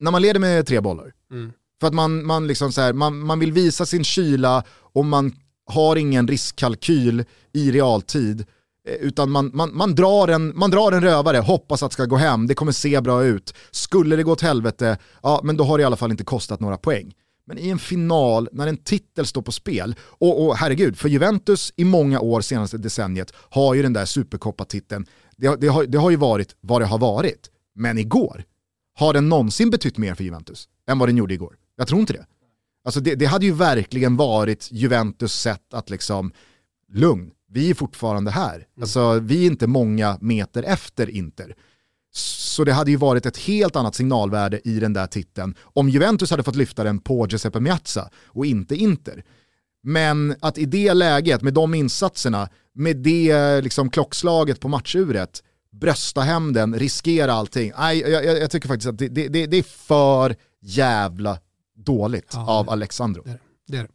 när man leder med tre bollar. Mm. För att man, man, liksom så här, man, man vill visa sin kyla och man har ingen riskkalkyl i realtid. Eh, utan man, man, man, drar en, man drar en rövare, hoppas att det ska gå hem, det kommer se bra ut. Skulle det gå åt helvete, ja men då har det i alla fall inte kostat några poäng. Men i en final, när en titel står på spel, och, och herregud, för Juventus i många år senaste decenniet har ju den där superkoppatiteln, det, det, har, det har ju varit vad det har varit. Men igår, har den någonsin betytt mer för Juventus än vad den gjorde igår? Jag tror inte det. Alltså det, det hade ju verkligen varit Juventus sätt att liksom, lugn, vi är fortfarande här. Mm. Alltså vi är inte många meter efter Inter. Så det hade ju varit ett helt annat signalvärde i den där titeln om Juventus hade fått lyfta den på Giuseppe Miazza och inte Inter. Men att i det läget, med de insatserna, med det liksom klockslaget på matchuret, brösta hem den, riskera allting. Nej, jag, jag, jag tycker faktiskt att det, det, det, är för jävla dåligt ja, av Alexandro. Det är det. är det.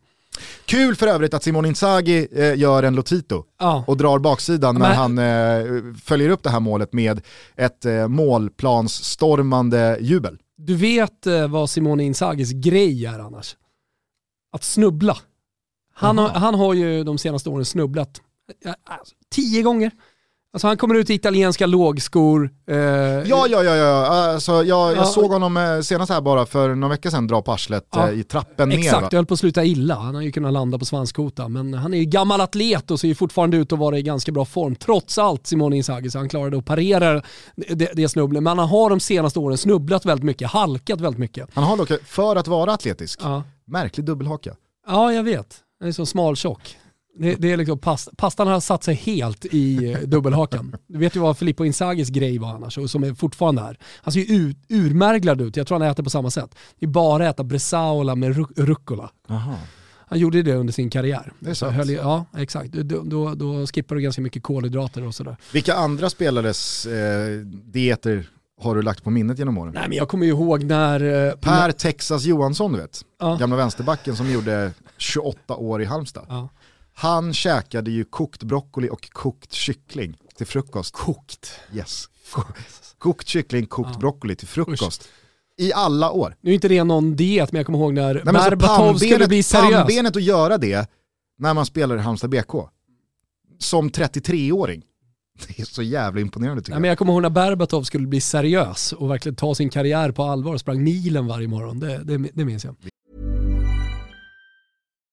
Kul för övrigt att Simon Inzaghi eh, gör en Lotito ja. och drar baksidan när han eh, följer upp det här målet med ett eh, målplansstormande jubel. Du vet vad Simone Inzagis grej är annars? Att snubbla. Han har, han har ju de senaste åren snubblat alltså, tio gånger. Alltså han kommer ut i italienska lågskor. Eh, ja, ja, ja, ja. Alltså, jag, jag ja. såg honom eh, senast här bara för några veckor sedan dra på arslet ja. eh, i trappen Exakt, ner. Exakt, det höll på att sluta illa. Han har ju kunnat landa på svanskota. Men han är ju gammal atlet och ser ju fortfarande ut att vara i ganska bra form. Trots allt Simone Inzaghi, så han klarade att parera det, det snubblet. Men han har de senaste åren snubblat väldigt mycket, halkat väldigt mycket. Han har dock, för att vara atletisk, ja. märklig dubbelhaka. Ja, jag vet. Han är så smaltjock. Det, det, är liksom past, pastan har satt sig helt i eh, dubbelhakan. Du vet ju vad Filippo Inzagis grej var annars och som är fortfarande är. Han ser ju ur, urmärglad ut, jag tror han äter på samma sätt. Det är bara att äta bresaola med rucola. Aha. Han gjorde det under sin karriär. Det är sant. Höll, ja, exakt. Då, då, då skippar du ganska mycket kolhydrater och sådär. Vilka andra spelares eh, dieter har du lagt på minnet genom åren? Nej men jag kommer ju ihåg när... Eh, per Texas Johansson du vet, ja. gamla vänsterbacken som gjorde 28 år i Halmstad. Ja. Han käkade ju kokt broccoli och kokt kyckling till frukost. Kokt? Yes. Kokt kyckling, kokt ja. broccoli till frukost. Usch. I alla år. Nu är inte det någon diet, men jag kommer ihåg när Nej, Berbatov skulle bli seriös. Pannbenet att göra det när man spelar i Halmstad BK. Som 33-åring. Det är så jävla imponerande tycker Nej, jag. Men jag kommer ihåg när Berbatov skulle bli seriös och verkligen ta sin karriär på allvar och sprang milen varje morgon. Det, det, det minns jag.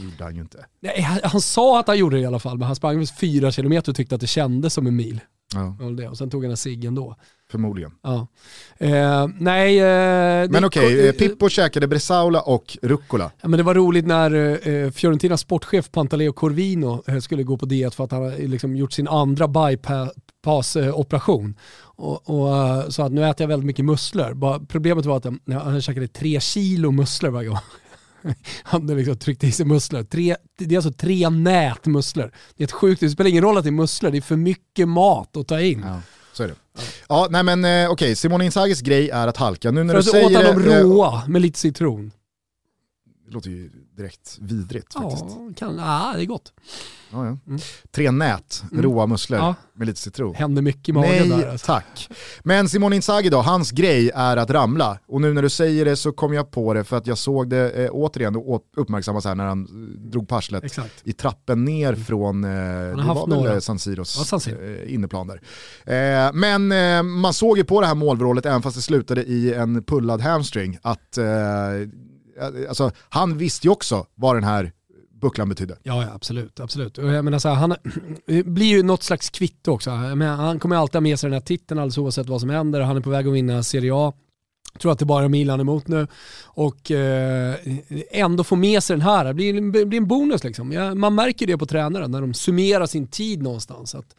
Gjorde han ju inte. Nej, han, han sa att han gjorde det i alla fall, men han sprang fyra kilometer och tyckte att det kändes som en mil. Ja. Och sen tog han en cigg ändå. förmodligen. Ja. Eh, nej, eh, Men okej, eh, Pippo käkade Bresaola och rucola. Ja, men det var roligt när eh, Fiorentinas sportchef Pantaleo Corvino eh, skulle gå på diet för att han har liksom gjort sin andra bypass-operation. Och, och eh, sa att nu äter jag väldigt mycket musslor. Bara, problemet var att han, han käkade tre kilo musslor varje gång. Han hade liksom tryckt i sig musslor. Tre, det är alltså tre nät musslor. Det är ett sjukt, det spelar ingen roll att det är musslor, det är för mycket mat att ta in. Ja, så är det. Ja, nej men eh, okej, Simone Inzagis grej är att halka. Nu när För du att åt säger han dem eh, råa med lite citron. Det låter ju direkt vidrigt faktiskt. Ja, kan, ja, det är gott. Ja, ja. Mm. Tre nät, råa musslor Ja. med lite citron. Händer mycket i magen Nej där. Alltså. tack. Men Simone Inzaghi då, hans grej är att ramla. Och nu när du säger det så kom jag på det för att jag såg det eh, återigen och uppmärksammas här när han eh, drog på arslet Exakt. i trappen ner från, eh, det var väl några. eh, San Siros Ja, San Siro. eh, inneplan där. Eh, men eh, man såg ju på det här målvrålet, även fast det slutade i en pullad hamstring, att eh, Eh, alltså, han visste ju också vad den här bucklan betydde. Ja, ja absolut. absolut. Och jag menar så här, han det blir ju något slags kvitto också. Menar, han kommer alltid ha med sig den här titeln alldeles oavsett vad som händer. Han är på väg att vinna Serie A. Jag tror att det bara är Milan emot nu. Och eh, ändå få med sig den här, det blir, det blir en bonus liksom. Ja, man märker det på tränaren när de summerar sin tid någonstans. Att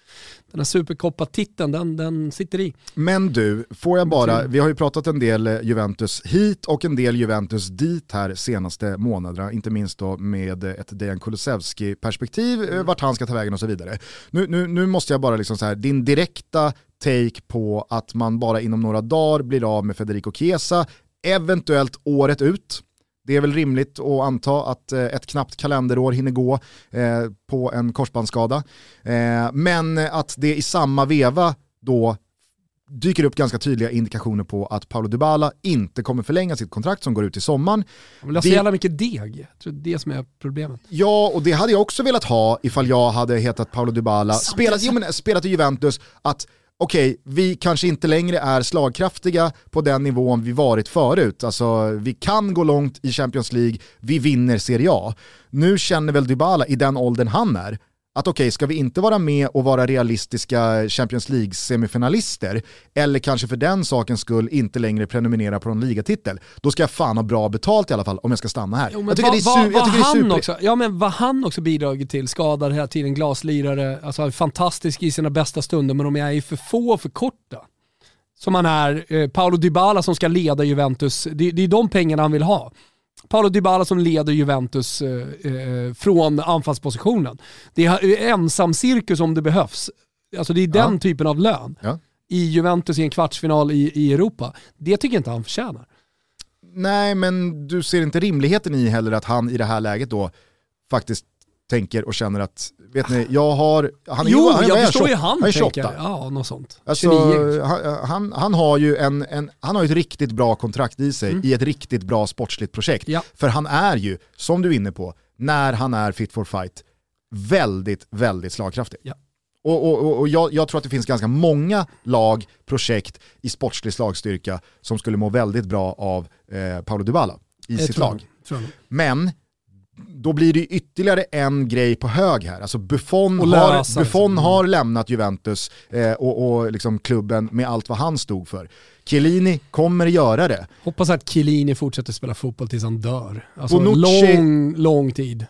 den här superkoppa-titeln, den, den sitter i. Men du, får jag bara, vi har ju pratat en del eh, Juventus hit och en del Juventus dit här senaste månaderna, inte minst då med eh, ett Dejan Kulusevski-perspektiv, eh, vart han ska ta vägen och så vidare. Nu, nu, nu måste jag bara liksom så här, din direkta take på att man bara inom några dagar blir av med Federico Chiesa, eventuellt året ut. Det är väl rimligt att anta att eh, ett knappt kalenderår hinner gå eh, på en korsbandsskada. Eh, men att det i samma veva då dyker upp ganska tydliga indikationer på att Paolo Dybala inte kommer förlänga sitt kontrakt som går ut i sommaren. Han vill ha så jävla mycket deg. Jag tror det är det som är problemet. Ja, och det hade jag också velat ha ifall jag hade hetat Paolo Dybala, spelat, jo, men, spelat i Juventus, att okej, vi kanske inte längre är slagkraftiga på den nivån vi varit förut. Alltså, vi kan gå långt i Champions League, vi vinner Serie A. Nu känner väl Dybala i den åldern han är, att okej, ska vi inte vara med och vara realistiska Champions League-semifinalister, eller kanske för den sakens skull inte längre prenumerera på någon ligatitel, då ska jag fan ha bra betalt i alla fall om jag ska stanna här. Jo, jag tycker vad- det är, su- jag vad tycker han super... också, Ja men vad han också bidragit till, skadad hela tiden, glaslirare, alltså fantastisk i sina bästa stunder men de är ju för få och för korta. Som han är, eh, Paolo Dybala som ska leda Juventus, det, det är de pengarna han vill ha. Paolo Dybala som leder Juventus eh, eh, från anfallspositionen. Det är ensam cirkus om det behövs. Alltså det är den Ja. typen av lön. Ja. I Juventus i en kvartsfinal i, i Europa. Det tycker jag inte han förtjänar. Nej, men du ser inte rimligheten i heller att han i det här läget då faktiskt tänker och känner att, vet ni, jag har... Han är jo, han, jag förstår ju 28, han han är. 28. Ja, något sånt. Alltså, 29. han, han, har ju en, en, han har ett riktigt bra kontrakt i sig i ett riktigt bra sportsligt projekt. Mm. Ja. För han är ju, som du är inne på, när han är fit for fight, väldigt, väldigt slagkraftig. Ja. Och, och, och- jag, jag tror att det finns ganska många lag, projekt i sportslig slagstyrka som skulle må väldigt bra av eh, Paolo Dybala i Det sitt jag lag. jag. Men då blir det ytterligare en grej på hög här. Alltså Buffon, har, lösa, Buffon liksom. har lämnat Juventus eh, och, och liksom klubben med allt vad han stod för. Chiellini kommer göra det. Hoppas att Chiellini fortsätter spela fotboll tills han dör. Alltså Bonucci- lång, lång tid.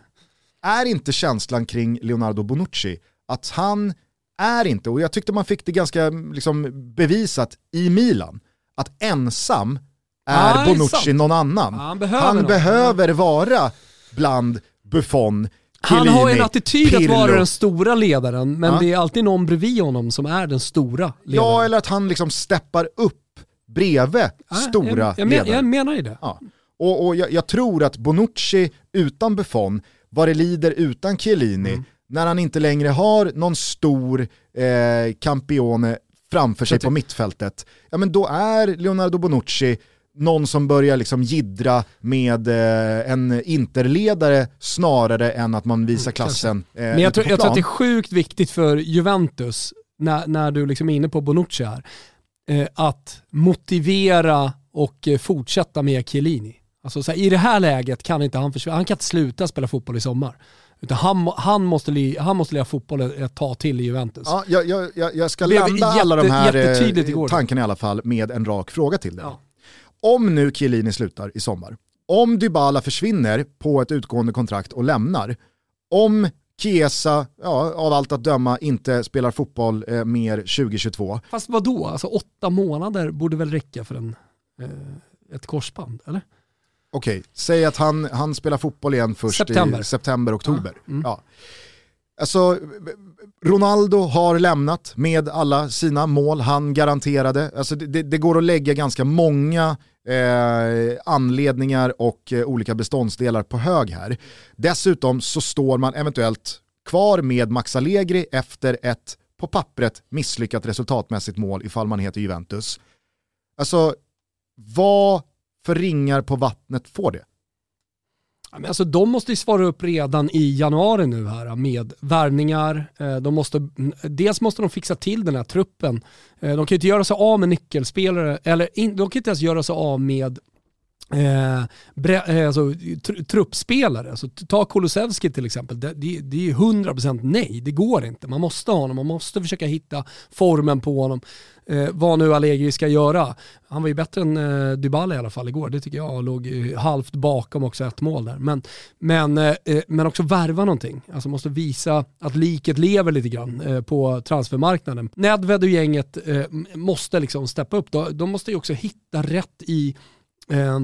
Är inte känslan kring Leonardo Bonucci att han är inte, och jag tyckte man fick det ganska liksom, bevisat i Milan, att ensam är är Bonucci sant. någon annan. Ja, han behöver han behöver vara bland Buffon, Han Chiellini, har ju en attityd att Pirlo. vara den stora ledaren, men Ja. det är alltid någon bredvid honom som är den stora ledaren. Ja, eller att han liksom steppar upp bredvid Ja, stora jag, jag, men, ledare. jag menar ju det. Ja. Och, och jag, jag tror att Bonucci utan Buffon, vad det lider utan Chiellini, Mm. när han inte längre har någon stor eh, campione framför sig på mittfältet, ja men då är Leonardo Bonucci någon som börjar liksom jiddra med eh, en interledare snarare än att man visar klassen eh, Mm, Men jag tror, jag tror att det är sjukt viktigt för Juventus, när, när du liksom är inne på Bonucci här, eh, att motivera och eh, fortsätta med Chiellini. Alltså, så här, I det här läget kan inte han försvinna, han kan inte sluta spela fotboll i sommar. Utan han, han, måste, li, han måste lira fotboll ett, tag till i Juventus. Ja, jag, jag, jag, ska landa jätte- alla de här eh, tankarna i alla fall med en rak fråga till dig. Ja. Om nu Chiellini slutar i sommar, om Dybala försvinner på ett utgående kontrakt och lämnar, om Chiesa, ja, av allt att döma, inte spelar fotboll eh, mer 2022, Fast vad då? Alltså åtta månader borde väl räcka för en, eh, ett korsband, eller? okej, säg att han, han spelar fotboll igen först September. i september, oktober. Ja, mm. Ja. Alltså, Ronaldo har lämnat med alla sina mål han garanterade. Alltså det, det går att lägga ganska många eh, anledningar och eh, olika beståndsdelar på hög här. Dessutom så står man eventuellt kvar med Max Allegri efter ett på pappret misslyckat resultatmässigt mål ifall man heter Juventus. Alltså, vad för ringar på vattnet får det? Men Alltså, de måste ju svara upp redan i januari nu här med värvningar. Eh, de måste, mm, dels måste de fixa till den här truppen. Eh, de kan ju inte göra sig av med nyckelspelare, eller in, de kan inte ens göra sig av med eh, bre, eh, alltså, tr, truppspelare. Alltså, ta Kulusevski till exempel. Det, det, det är ju 100% nej, det går inte. Man måste ha honom, man måste försöka hitta formen på honom. Eh, vad nu Allegri ska göra. Han var ju bättre än eh, Dybala i alla fall igår, det tycker jag. Låg eh, halvt bakom också ett mål där. Men, men, eh, eh men också värva någonting. Alltså måste visa att liket lever lite grann eh, på transfermarknaden. Nedved och gänget eh, måste liksom steppa upp. De, de måste ju också hitta rätt i Eh,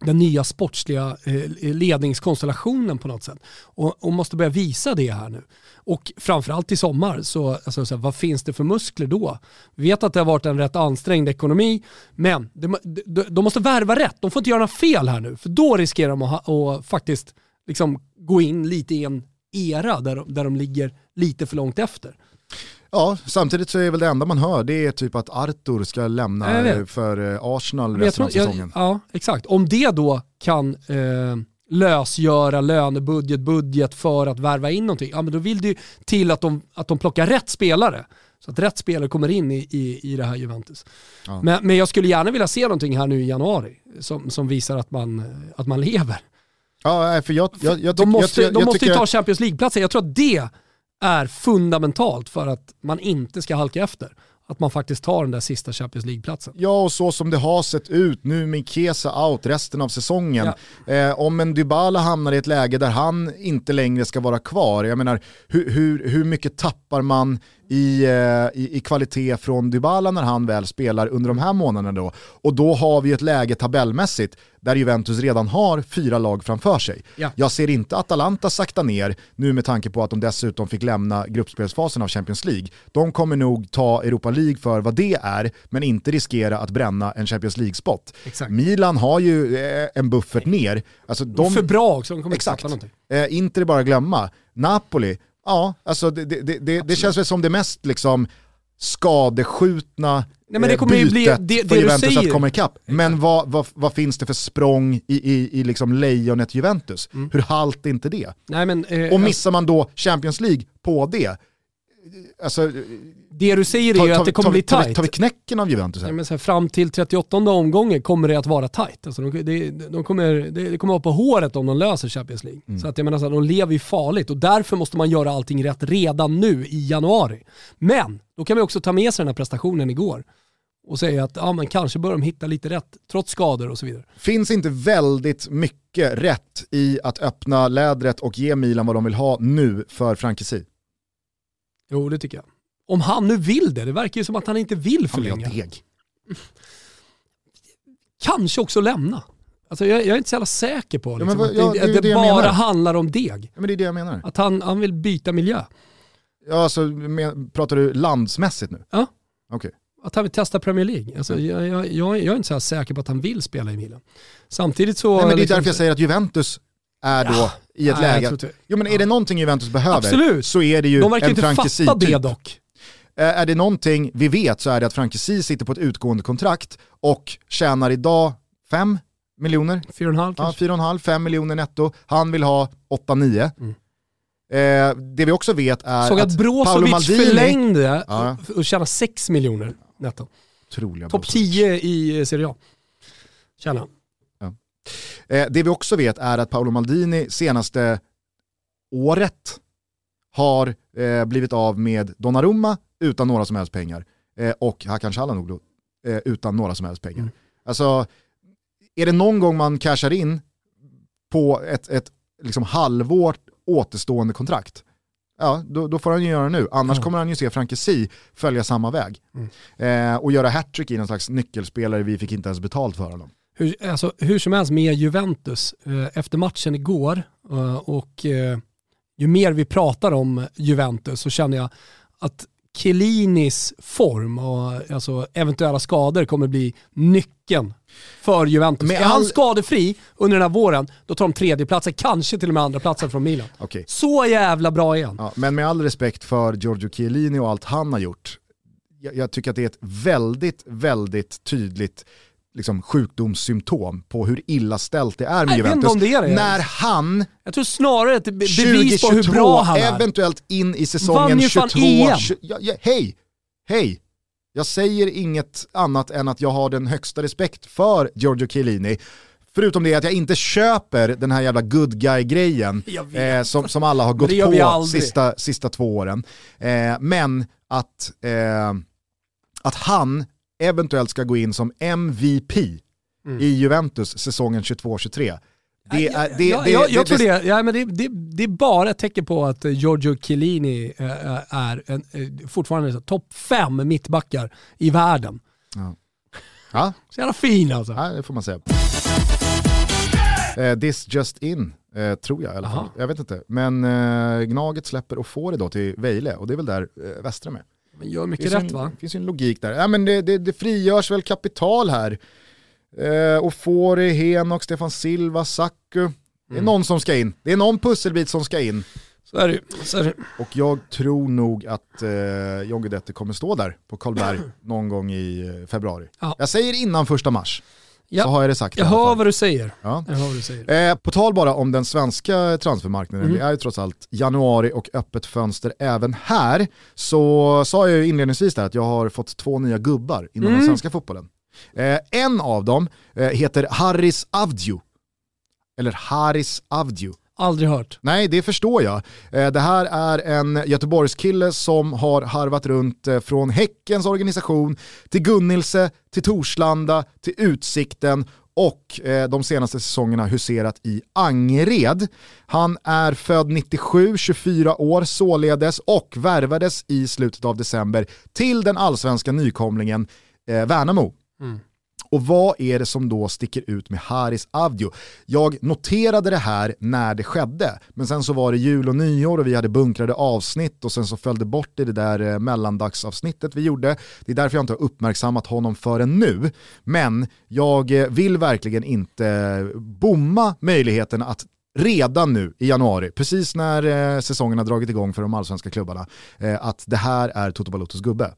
den nya sportsliga eh, ledningskonstellationen på något sätt. Och, och måste börja visa det här nu. Och framförallt i sommar, så, alltså, så här, vad finns det för muskler då? Vi vet att det har varit en rätt ansträngd ekonomi, men de, de, de måste värva rätt. De får inte göra några fel här nu, för då riskerar de att, att faktiskt liksom, gå in lite i en era där, de- där de ligger lite för långt efter. Ja, samtidigt så är väl det enda man hör det är typ att Arthur ska lämna jag för eh, Arsenal jag resten av jag, säsongen. ja, exakt. Om det då kan eh, lösgöra lönebudget, budget för att värva in någonting, ja men då vill det ju till att de, att de plockar rätt spelare. Så att rätt spelare kommer in i, i, i det här Juventus. Ja. Men, men jag skulle gärna vilja se någonting här nu i januari som, som visar att man, att man lever. Ja, för jag, jag, jag, de måste, jag, jag, de jag måste ju ta Champions League-platser. Jag tror att det är fundamentalt för att man inte ska halka efter. Att man faktiskt tar den där sista Champions League-platsen. Ja, och så som det har sett ut nu med Kesa out resten av säsongen. Eh, om en Dybala hamnar i ett läge där han inte längre ska vara kvar, jag menar hur, hur, hur mycket tappar man i, eh, i, i kvalitet från Dybala när han väl spelar under de här månaderna då? Och då har vi ett läge tabellmässigt där Juventus redan har fyra lag framför sig. Ja. Jag ser inte Atalanta sakta ner nu med tanke på att de dessutom fick lämna gruppspelsfasen av Champions League. De kommer nog ta Europa League för vad det är, men inte riskera att bränna en Champions League-spot. Milan har ju eh, en buffert ner. Alltså De, för bra också, de kommer inte Exakt. tappa någonting. eh, inte det bara glömma. Napoli, ja, alltså det, det, det, det, känns väl som det mest liksom skadeskjutna Nej, men det eh, kommer ju bli- bytet det- det för Juventus säger. att komma ikapp. Men vad, vad, vad finns det för språng i, i, i liksom lejonet Juventus? Mm. Hur halt är inte det? Nej, men, eh, Och missar man då Champions League på det, alltså, det du säger är ju att det kommer tar, bli tar, tight. tar vi knäcken av Juventus här? Nej, men så här, fram till 38 omgången kommer det att vara tight. Alltså de, de, de kommer, det, det kommer vara på håret om de löser Champions League. Mm. Så att jag menar, så här, de lever ju farligt och därför måste man göra allting rätt redan nu i januari. Men då kan vi också ta med sig den här prestationen igår och säga att ja, men kanske bör de hitta lite rätt trots skador och så vidare. Finns inte väldigt mycket rätt i att öppna lädret och ge Milan vad de vill ha nu för Frankesi? Jo, det tycker jag. Om han nu vill det, det verkar ju som att han inte vill Han vill ha förlänga. deg. kanske också lämna. Alltså jag, jag är inte så jävla säker på liksom, men vad- att ja, det, det det, det bara handlar om deg. Ja, men det är det jag menar. Att han, han vill byta miljö. Ja, alltså, men, pratar du landsmässigt nu? Ja. Okej. Att han vill testa Premier League. Alltså, jag, jag, jag, är inte så säker på att han vill spela i Milan. Samtidigt så... Nej, men det är liksom- därför jag säger att Juventus är då Ja. i ett Nej, läge... Jo men är det någonting Juventus behöver Absolut. så är det ju De verkar en inte Frankesi fatta det dock. Eh, Är det någonting vi vet så är det att Frankesi sitter på ett utgående kontrakt och tjänar idag 5 miljoner, 4,5 ja, kanske. 4,5-5 miljoner netto. Han vill ha 8-9. Eh, det vi också vet är Mm. Såg att att Brozovic Maldini... förlängde Ja. och tjänade 6 miljoner netto. Topp Brozovic. 10 i Serie A. Tjänar. Eh, det vi också vet är att Paolo Maldini senaste året har eh, blivit av med Donnarumma utan några som helst pengar eh, och Hakan Calhanoglu eh, utan några som helst pengar. Mm. Alltså, är det någon gång man cashar in på ett, ett liksom halvår återstående kontrakt, ja då, då får han ju göra det nu. Annars Ja. kommer han ju se Frankesi följa samma väg. Eh, och göra hattrick i någon slags nyckelspelare, vi fick inte ens betalt för honom. Hur, alltså, hur som helst med Juventus, eh, efter matchen igår eh, och eh, ju mer vi pratar om Juventus så känner jag att Chiellinis form och alltså, eventuella skador kommer bli nyckeln för Juventus. Med är han all- skadefri under den här våren, då tar de tredjeplatsen, kanske till och med andra platsen från Milan. Okej. Så jävla bra han. Ja, men med all respekt för Giorgio Chiellini och allt han har gjort, jag, jag tycker att det är ett väldigt, väldigt tydligt liksom, sjukdomssymptom på hur illa ställt det är med Juventus. det är det. När han Jag tror snarare ett be- bevis på 2022, hur bra han är. eventuellt in i säsongen ju fan 22, EM. 20, ja, ja, hej, hej. Jag säger inget annat än att jag har den högsta respekt för Giorgio Chiellini. Förutom det att jag inte köper den här jävla good guy-grejen eh, som, som alla har gått på sista, sista två åren. Eh, men att, eh, att han eventuellt ska gå in som MVP i Juventus säsongen 22-23. Det är, det, Ja, det, jag, tror det, ja, men det, är bara ett tecken på att eh, Giorgio Chiellini eh, är en, eh, fortfarande topp fem mittbackar i världen. Ja, Så jävla fin alltså. Ja, det får man säga. Eh, this just in, eh, tror jag i alla fall. Aha. Jag vet inte. Men eh, Gnaget släpper och får det då till Vejle och det är väl där eh, Westra är. Men gör mycket rätt ju va? en, Det finns ju en logik där. Ja, men det, det, det frigörs väl kapital här. Eh, och får det Henok, Stefan Silva, Saku. Det är Mm. någon som ska in. Det är någon pusselbit som ska in. Så är det. Så är det. Och jag tror nog att eh, John Guidetti kommer stå där på Karlberg någon gång i eh, februari. Ja. Jag säger innan första mars. Ja. Så har jag det sagt. Jag hör vad du säger. Ja. Jag hör vad du säger. Eh, på tal bara om den svenska transfermarknaden, Mm. det är ju trots allt januari och öppet fönster även här. Så sa jag ju inledningsvis där att jag har fått två nya gubbar inom Mm. den svenska fotbollen. Eh, en av dem eh, heter Haris Avdiu. Eller Haris Avdiu. Aldrig hört. Nej, det förstår jag. Eh, Det här är en Göteborgskille som har harvat runt eh, från Häckens organisation till Gunnilse, till Torslanda, till Utsikten och eh, de senaste säsongerna huserat i Angered. Han är född 97, 24 år således och värvades i slutet av december till den allsvenska nykomlingen Värnamo. Och vad är det som då sticker ut med Haris Avdio? Jag noterade det här när det skedde, men sen så var det jul och nyår och vi hade bunkrade avsnitt och sen så följde bort i det där eh, mellandagsavsnittet vi gjorde. Det är därför jag inte har uppmärksammat honom förrän nu. Men jag eh, vill verkligen inte eh, bomma möjligheten att redan nu i januari, precis när eh, säsongen har dragit igång för de allsvenska klubbarna, eh, att det här är Toto Balotos gubbe.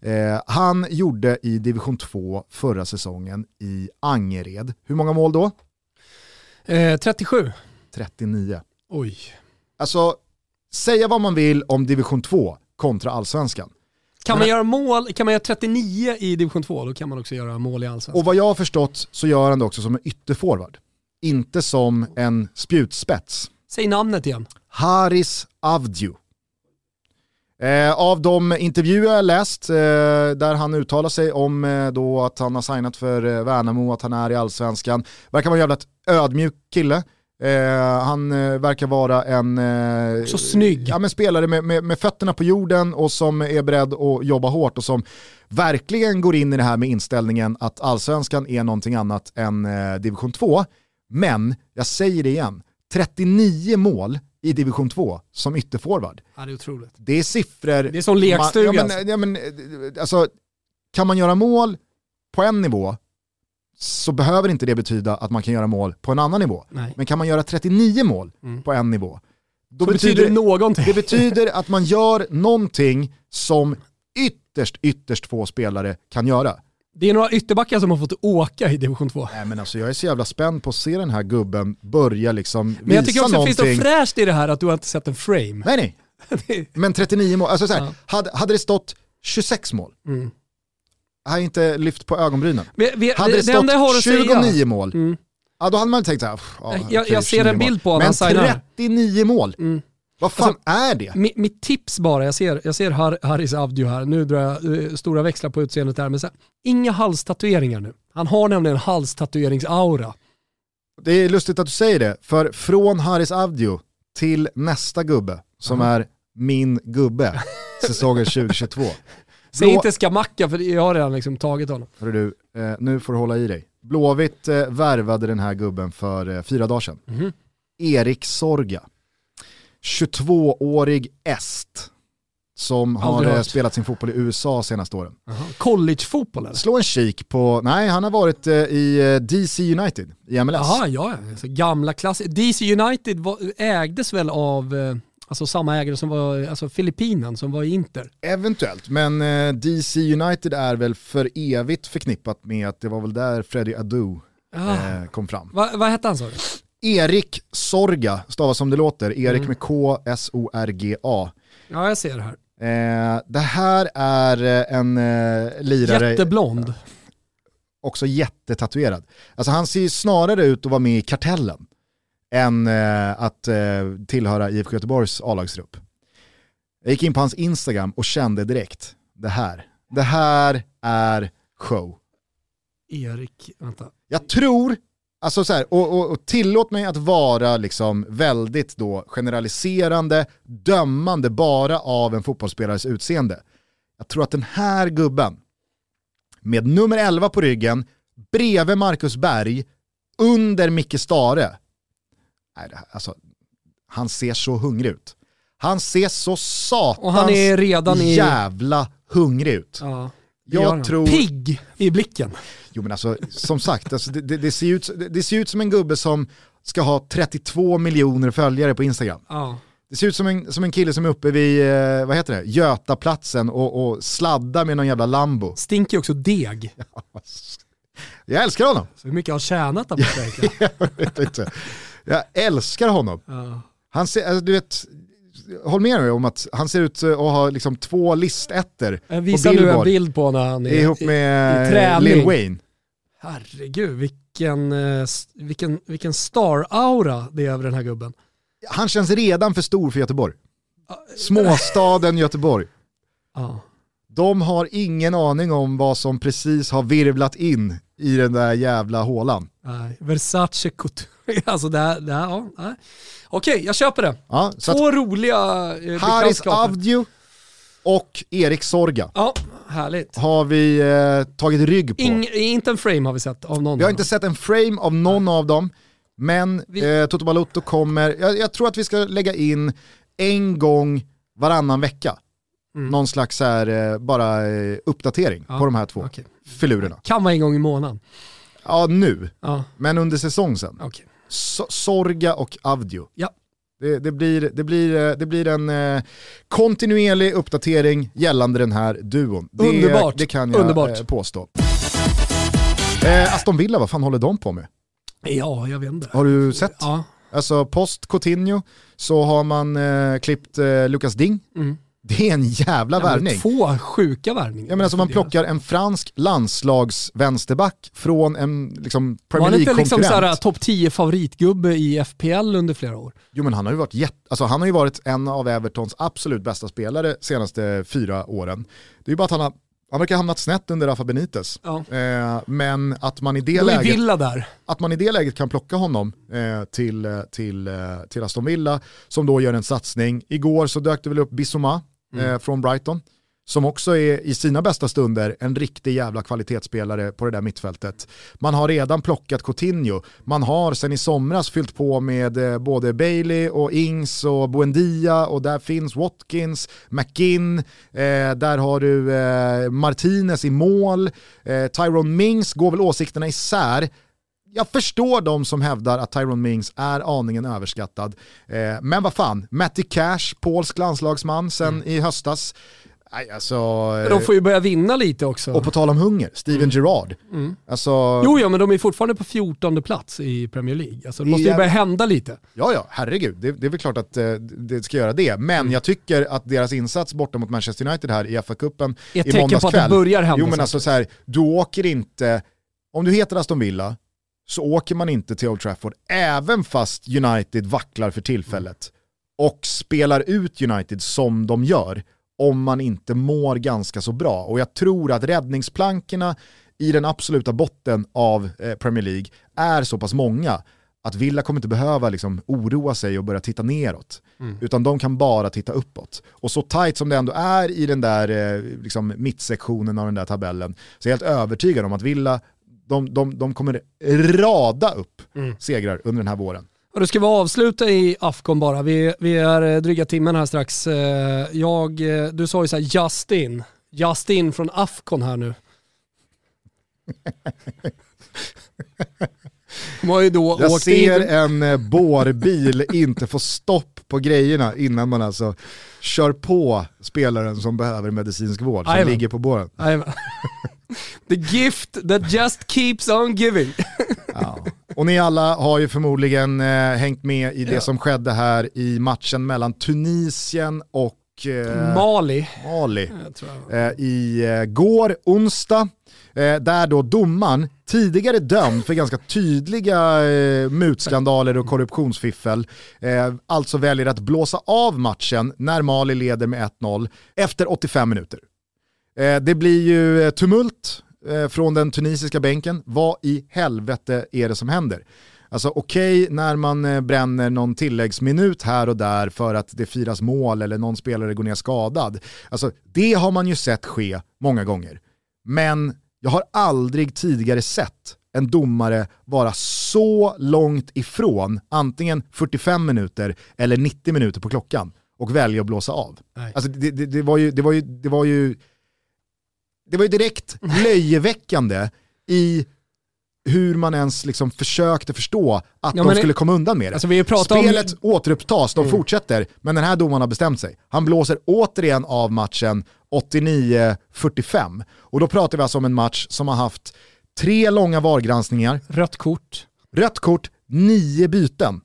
Eh, han gjorde i division 2 förra säsongen i Angered. Hur många mål då? Eh, 37. 39. Oj. Alltså, säga vad man vill om division 2 kontra allsvenskan. Kan man göra mål, kan man göra 39 i division 2, då kan man också göra mål i allsvenskan. Och vad jag har förstått så gör han det också som en ytterforward. Inte som en spjutspets. Säg namnet igen. Haris Avdiu. Eh, av de intervjuer jag läst eh, där han uttalar sig om eh, då att han har signat för eh, Värnamo, att han är i allsvenskan, verkar vara en jävla ödmjuk kille. Eh, han eh, verkar vara en Så snygg. Ja, men spelare med, med, med fötterna på jorden och som är beredd att jobba hårt och som verkligen går in i det här med inställningen att allsvenskan är någonting annat än division 2. Men, jag säger det igen, 39 mål i division 2 som ytterforward. Ja, det är otroligt. Det är siffror... Det är som lekstuga, Man, ja, men, alltså. ja, men, alltså, kan man göra mål på en nivå så behöver inte det betyda att man kan göra mål på en annan nivå. Nej. Men kan man göra 39 mål på en nivå, då Så betyder det någonting. det betyder att man gör någonting som ytterst, ytterst få spelare kan göra. Det är några ytterbackar som har fått åka i division 2. Nej, men alltså, jag är så jävla spänd på att se den här gubben börja liksom Men jag tycker visa också att det någonting. finns något fräscht i det här att du har inte sett en frame. Nej nej, men 39 mål, alltså så här, Ja. hade, hade det stått 26 mål, Mm. har inte lyft på ögonbrynen. Men, vi, Hade det, det, det stått 29 säga... mål, Mm. ja, då hade man tänkt så här, "Pff, ja, Jag- jag ser 29 en bild på honom, Men signar. 39 mål, Mm. Vad fan Alltså, är det? Mi- Mitt tips bara, jag ser, jag ser Har, Haris Avdio här, nu drar jag eh, stora växlar på utseendet här, men så här, inga halstatueringar nu. Han har nämligen halstatueringsaura. Det är lustigt att du säger det, för från Haris Avdio till nästa gubbe, som är min gubbe, säsongen 2022. Säg inte skamacka för jag har redan liksom tagit honom. Hörru du, eh, nu får du hålla i dig. Blåvitt eh, värvade den här gubben för eh, fyra dagar sedan. Mhm. Erik Sorga. 22-årig est. Som har Aldrig eh, hört. spelat sin fotboll i USA senaste åren. Collegefotboll eller? Slå en kik på, nej han har varit eh, i eh, DC United i MLS. Jaha, ja, ja. Så gamla klass. DC United var, ägdes väl av alltså samma ägare som var, alltså Filippinen som var i Inter. Eventuellt, men DC United är väl för evigt förknippat med att det var väl där Freddy Adu Ah. kom fram. Va, vad hette han sa du? Erik Sorga, stavas som det låter, Erik Mm. med K, S-O-R-G-A. Ja, jag ser det här. Eh, det här är eh, en eh, lirare, Jätteblond. också jättetatuerad. Alltså han ser snarare ut att vara med i kartellen än eh, att eh, tillhöra IFK Göteborgs A-lagsgrupp. Jag gick in på hans Instagram och kände direkt, det här, det här är show. Erik, vänta. Jag tror, alltså så här, och, och, och tillåt mig att vara liksom väldigt då generaliserande, dömande bara av en fotbollsspelares utseende. Jag tror att den här gubben, med nummer 11 på ryggen, bredvid Marcus Berg, under Micke Stare, nej, alltså, han ser så hungrig ut. Han ser så satans Och han är redan i- jävla hungrig ut. Ja, Jag han. tror- Pigg i blicken. Jo men alltså, som sagt, alltså, det, det, det, ser ut, det, ser ut som en gubbe som ska ha 32 miljoner följare på Instagram. Ja. Det ser ut som en, som en kille som är uppe vid, eh, vad heter det, Götaplatsen och, och sladdar med någon jävla Lambo. Stinker också deg. Jag älskar honom. Så hur mycket har han tjänat borta egentligen? jag vet inte. Jag älskar honom. Ja. Han ser, alltså, du vet, håll med mig om att han ser ut att ha liksom två på visar nu en bild på när han är ihop i- i med träning. Lil Wayne. Herregud, vilken, eh, vilken, vilken star-aura det är över den här gubben. Han känns redan för stor för Göteborg. Småstaden Göteborg. Ja. De har ingen aning om vad som precis har virvlat in i den där jävla hålan. Nej, Versace Couture. Alltså det här, det här ja. nej. Okej, jag köper det. Ja, så Två roliga eh, Haris. Avdio och Erik Sorga Ja, härligt. har vi eh, tagit rygg på. Ing, inte en frame har vi sett av någon. vi har inte sett en frame av någon av dem, men Vi- eh, Toto Balotto kommer, jag, jag tror att vi ska lägga in en gång varannan vecka. Någon slags här, eh, bara eh, uppdatering Mm. Ja, på de här två okej. Filurerna. Kan vara en gång i månaden. Ja, nu, Ja, men under säsong sen. So- Sorga och Avdio. Ja. Det, det, blir, det, blir, eh, det blir en eh, kontinuerlig uppdatering gällande den här duon. Det, Underbart. Det kan jag Underbart. Eh, påstå. Eh, Aston Villa, vad fan håller de på med? Ja, jag vet inte. Har du sett? Ja. Alltså post Coutinho så har man eh, klippt eh, Lucas Ding. Mm. Det är en jävla värvning. Två sjuka värvningar. Jag menar alltså man plockar en fransk landslagsvänsterback från en liksom, Var Premier han inte liksom League-konkurrent. topp 10 favoritgubbe i FPL under flera år? Jo men han har ju varit, jätte, alltså, han har ju varit en av Evertons absolut bästa spelare senaste fyra åren. Det är ju bara att han har Han verkar ha hamnat snett under Rafa Benitez. Ja. Eh, men att man, i det var läget, att man i det läget kan plocka honom eh, till, eh, till, eh, till Aston Villa som då gör en satsning. Igår så dök det väl upp Bissoma Mm. eh, från Brighton som också är i sina bästa stunder en riktig jävla kvalitetsspelare på det där mittfältet. Man har redan plockat Coutinho, man har sen i somras fyllt på med eh, både Bailey och Ings och Buendia och där finns Watkins, McGinn, eh, där har du eh, Martinez i mål, eh, Tyrone Mings går väl åsikterna isär. Jag förstår de som hävdar att Tyrone Mings är aningen överskattad. Eh, men vad fan, Matty Cash, polsk landslagsman sen i höstas. Nej, alltså, de får ju börja vinna lite också. och på tal om hunger, Steven Gerrard. Alltså, Jo, ja, men de är fortfarande på 14 plats i Premier League. Alltså, det måste ju Ja. börja hända lite. Ja, ja, herregud. Det, det är väl klart att eh, det ska göra det. Men Mm. jag tycker att deras insats borta mot Manchester United här i FA-cupen Är ett i tecken måndags på att det kväll. börjar hända Jo men alltså så här, du åker inte, om du heter Aston Villa så åker man inte till Old Trafford även fast United vacklar för tillfället och spelar ut United som de gör om man inte mår ganska så bra. Och jag tror att räddningsplankorna i den absoluta botten av eh, Premier League är så pass många att Villa kommer inte behöva liksom oroa sig och börja titta neråt. Utan de kan bara titta uppåt. Och så tight som det ändå är i den där eh, liksom, mittsektionen av den där tabellen så är jag helt övertygad om att Villa de, de, de kommer rada upp segrar under den här våren. Och då ska vi avsluta i Afcon bara. Vi, vi är eh, dryga timmen här strax. Eh, Jag, eh, du sa ju såhär Justin. Justin från Afcon här nu. De har ju då Jag åkt ser in... en bårbil inte få stopp på grejerna innan man alltså kör på spelaren som behöver medicinsk vård, som ligger på båren. The gift that just keeps on giving. Ja. Och ni alla har ju förmodligen eh, hängt med i det Ja. som skedde här i matchen mellan Tunisien och eh, Mali. Mali. Eh, i eh, går, onsdag, eh, där då domaren, tidigare dömd för ganska tydliga eh, mutskandaler och korruptionsfiffel, eh, alltså väljer att blåsa av matchen när Mali leder med 1-0 efter 85 minuter. Eh, det blir ju tumult från den tunisiska bänken. Vad i helvete är det som händer? Alltså okej när man eh, bränner någon tilläggsminut här och där för att det firas mål eller någon spelare går ner skadad. Alltså det har man ju sett ske många gånger. Men jag har aldrig tidigare sett en domare vara så långt ifrån antingen 45 minuter eller 90 minuter på klockan och välja att blåsa av. Nej. Alltså det, det, det var ju, det var ju, det var ju, det var ju direkt löjeväckande i hur man ens liksom försökte förstå att Ja, de men det- skulle komma undan med det. Alltså pratat om- Spelet återupptas, de Mm. fortsätter, men den här domaren har bestämt sig. Han blåser återigen av matchen 89-45. Och då pratar vi alltså om en match som har haft tre långa VAR-granskningar, Rött kort. rött kort, nio byten.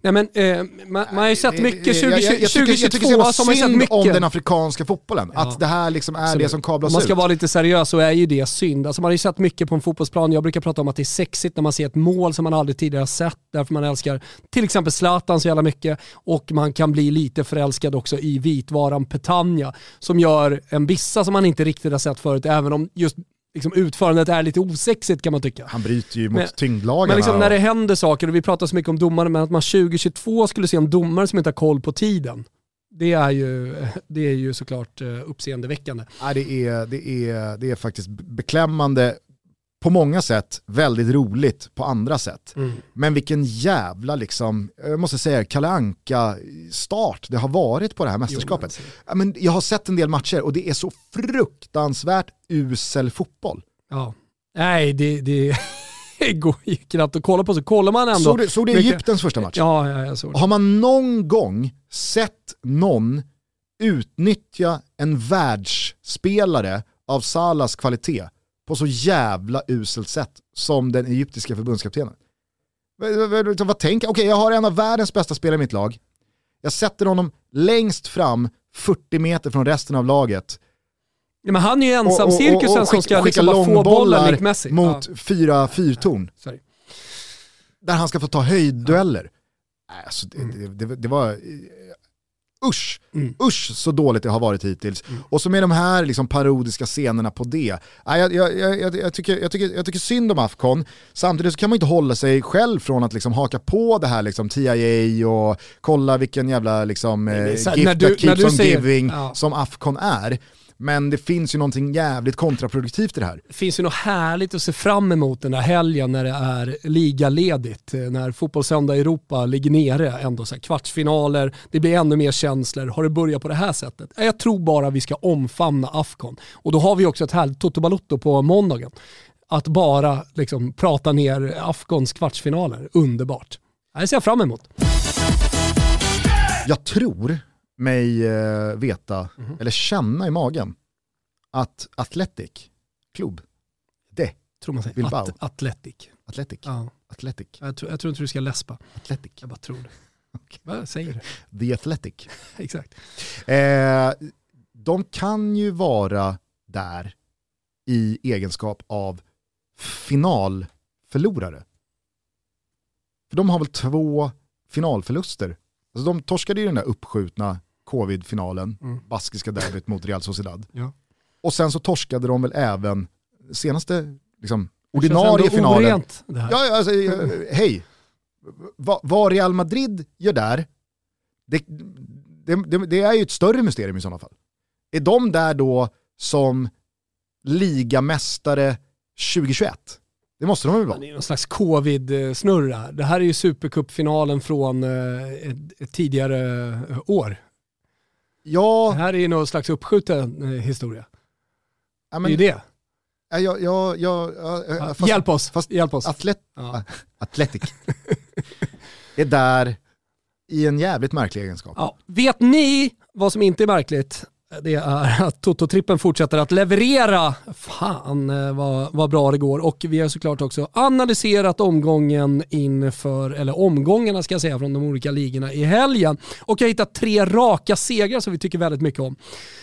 Nej men eh, man, man har ju sett mycket, 20, Jag- jag- jag tycker- jag 2022 tycker så så ju sett synd mycket. om den afrikanska fotbollen. Ja. Att det här liksom är det Absolut. som Om kablas man ska ut. vara lite seriös så är ju det synd. Alltså man har ju sett mycket på en fotbollsplan. Jag brukar prata om att det är sexigt när man ser ett mål som man aldrig tidigare har sett. Därför man älskar till exempel Zlatan så jävla mycket. Och man kan bli lite förälskad också i vitvaran Petagna som gör en vissa som man inte riktigt har sett förut. Även om just liksom, utförandet är lite osexigt kan man tycka. Han bryter ju mot Men- tyngdlagarna. Men liksom när det händer saker, och vi pratar så mycket om domare, men att man 2022 skulle se en domare som inte har koll på tiden. Det är ju, det är ju såklart eh, uppseendeväckande. Nej, det, är, det, är, det är faktiskt beklämmande på många sätt, väldigt roligt på andra sätt. Men vilken jävla, liksom, jag måste säga, Kalle Anka start det har varit på det här mästerskapet. Ja, men jag har sett en del matcher och det är så fruktansvärt usel fotboll. Ja. Nej, det, det går ju knappt att kolla på. Så kollar man ändå. Såg du, såg du Egyptens första match? Ja, ja, jag såg det. Har man någon gång sett någon utnyttja en världsspelare av Salas kvalitet på så jävla uselt sätt som den egyptiska förbundskaptenen? Vad- tänker Okej, jag har en av världens bästa spelare i mitt lag. Jag sätter honom längst fram 40 meter från resten av laget. Ja, men han är ju Och- och- och- ensamcirkusen och som ska liksom bara få bollen likt mot Ja, fyra fyrtorn. sorry. Där han ska få ta höjddueller. Nej, Alltså, det, det, det, det var... usch, usch så dåligt det har varit hittills. Och så med de här liksom parodiska scenerna på det. Jag, jag, jag, jag, tycker, jag, tycker, jag tycker synd om Afcon, samtidigt så kan man inte hålla sig själv från att liksom haka på det här liksom TIA och kolla vilken jävla liksom, eh, gift när du- that keeps on säger- giving ja. som Afcon är. Men det finns ju någonting jävligt kontraproduktivt i det här. Det finns ju något härligt att se fram emot den där helgen när det är ligaledigt. eh, När Fotbollssöndag Europa ligger nere, ändå så kvartsfinaler, det blir ännu mer känslor. Har det börjat på det här sättet? Jag tror bara vi ska omfamna Afcon. Och då har vi också ett härligt Toto Balotto på måndagen. Att bara liksom prata ner Afcons kvartsfinaler, underbart. Det ser jag fram emot. Jag tror mig eh, veta, Mhm. eller känna i magen, att Athletic Klubb, det, Tror man säger. Bilbao. At- Atletic. Athletic, Ja, Athletic, jag, tror, jag tror inte du ska läspa. Athletic, Jag bara tror det. Vad säger du? The Athletic. Exakt. Eh, de kan ju vara där i egenskap av finalförlorare. För de har väl två finalförluster. Alltså de torskade ju den där uppskjutna covid-finalen, Mm. baskiska derbyt mot Real Sociedad. Ja. Och sen så torskade de väl även senaste liksom, ordinarie finalen. orent, det här. Ja, alltså, eh, hej. Va, vad Real Madrid gör där, det, det, det, det är ju ett större mysterium i sådana fall. Är de där då som ligamästare 2021? Det måste de väl vara? Det är någon slags covid-snurra. Det här är ju supercupfinalen från eh, ett, tidigare eh, år. Det Ja, här är ju någon slags uppskjuten eh, historia. ja det men, är ju det. ja, ja, ja, ja, fast, hjälp oss. fast Hjälp oss. Atlet, Ja. Athletic är där i en jävligt märklig egenskap. Ja. Vet ni vad som inte är märkligt? Det är att Toto-trippen fortsätter att leverera. Fan eh, vad, vad bra det går. Och vi har såklart också analyserat omgången inför, eller omgångarna ska jag säga, från de olika ligorna i helgen. Och jag har hittat tre raka segrar som vi tycker väldigt mycket om.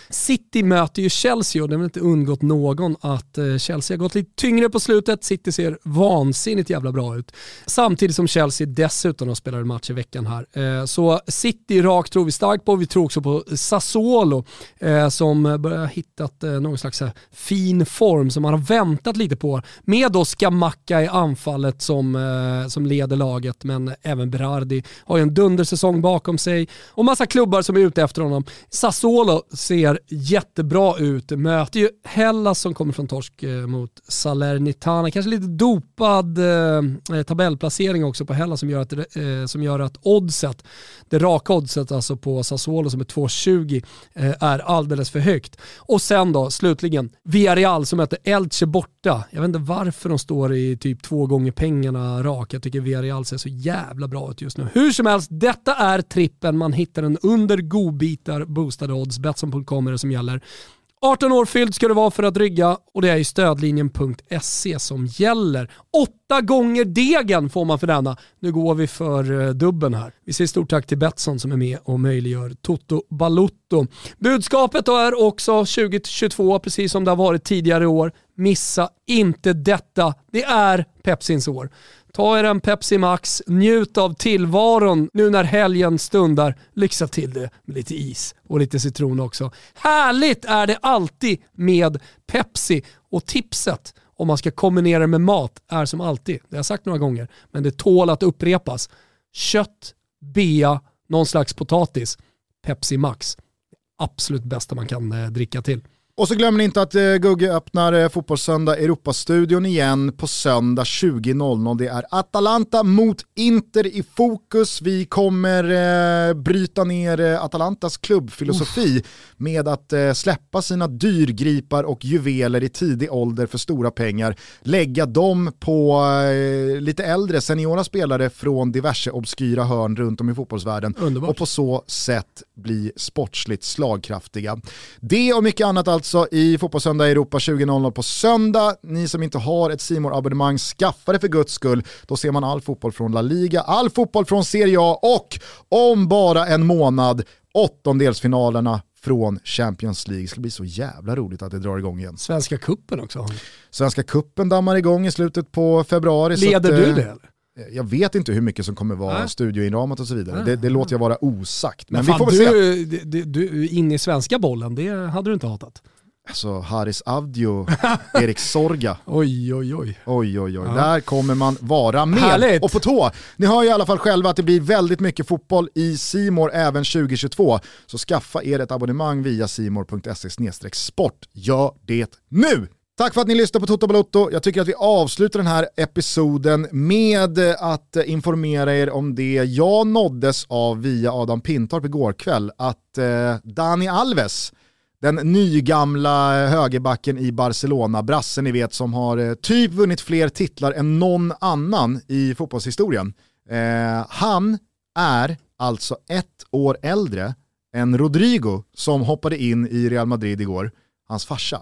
City möter ju Chelsea och det har väl inte undgått någon att eh, Chelsea har gått lite tyngre på slutet. City ser vansinnigt jävla bra ut. Samtidigt som Chelsea dessutom har spelat en match i veckan här. Eh, så City rakt tror vi starkt på. Vi tror också på Sassuolo eh, som börjar ha hittat eh, någon slags här fin form som man har väntat lite på. Med då Scamacca i anfallet som, eh, som leder laget men även Berardi har ju en dundersäsong bakom sig och massa klubbar som är ute efter honom. Sassuolo ser jättebra ut, möter ju Hellas som kommer från torsk eh, mot Salernitana. Kanske lite dopad eh, eh tabellplacering också på Hellas som gör att, eh, som gör att oddset, det raka oddset alltså på Sassuolo som är 2,20 eh, är alldeles för högt. Och sen då slutligen Villarreal som möter Elche borta. Jag vet inte varför de står i typ två gånger pengarna rak. Jag tycker Villarreal ser så jävla bra ut just nu. Hur som helst, detta är trippen. Man hittar den under godbitar boostade odds. Betsson.com är det som gäller. 18 år fylld ska du vara för att rygga och det är ju stödlinjen.se som gäller. Åtta gånger degen får man för denna. Nu går vi för eh, dubben här. Vi säger stort tack till Betsson som är med och möjliggör Toto Balutto. Budskapet då är också 2022, precis som det har varit tidigare år. Missa inte detta. Det är Pepsins år. Ta er en Pepsi Max, njut av tillvaron nu när helgen stundar. Lyxa till det med lite is och lite citron också. Härligt är det alltid med Pepsi och tipset om man ska kombinera det med mat är som alltid, det har jag sagt några gånger, men det tål att upprepas. Kött, bea, någon slags potatis. Pepsi Max. Absolut bästa man kan eh, dricka till. Och så glömmer ni inte att eh, Gugge öppnar eh, Fotbollssöndag Europastudion igen på söndag 20.00. Det är Atalanta mot Inter i fokus. Vi kommer eh, bryta ner eh, Atalantas klubbfilosofi med att eh, släppa sina dyrgripar och juveler i tidig ålder för stora pengar, lägga dem på lite äldre seniora spelare från diverse obskyra hörn runt om i fotbollsvärlden Underbart. och på så sätt bli sportsligt slagkraftiga. Det och mycket annat alltså i Fotbollssöndag Europa 20.00 på söndag. Ni som inte har ett simor abonnemang skaffa det för guds skull. Då ser man all fotboll från La Liga, all fotboll från Serie A och om bara en månad åttondelsfinalerna från Champions League. Det ska bli så jävla roligt att det drar igång igen. Svenska kuppen också. Svenska kuppen dammar igång i slutet på februari. Leder att, du eh, det eller? Jag vet inte hur mycket som kommer vara Nej. studioinramat och så vidare. Nej. Det, det låter jag vara osagt. Men, Men, vi fan, får väl se. du, du, du, in i svenska bollen, det hade du inte hatat. Alltså Haris Avdio, Erik Sorga. Oj, oj, oj. Oj oj oj, Ja. där kommer man vara med. Härligt. Och på tå. Ni hör ju i alla fall själva att det blir väldigt mycket fotboll i Simor även 2022. Så skaffa er ett abonnemang via simor.se sport. Gör det nu! Tack för att ni lyssnar på Toto Balotto. Jag tycker att vi avslutar den här episoden med att informera er om det jag nåddes av via Adam Pintorp igår kväll. Att eh, Dani Alves, den nygamla högerbacken i Barcelona, brassen ni vet som har eh, typ vunnit fler titlar än någon annan i fotbollshistorien. Eh, han är alltså ett år äldre än Rodrigo som hoppade in i Real Madrid igår, hans farsa.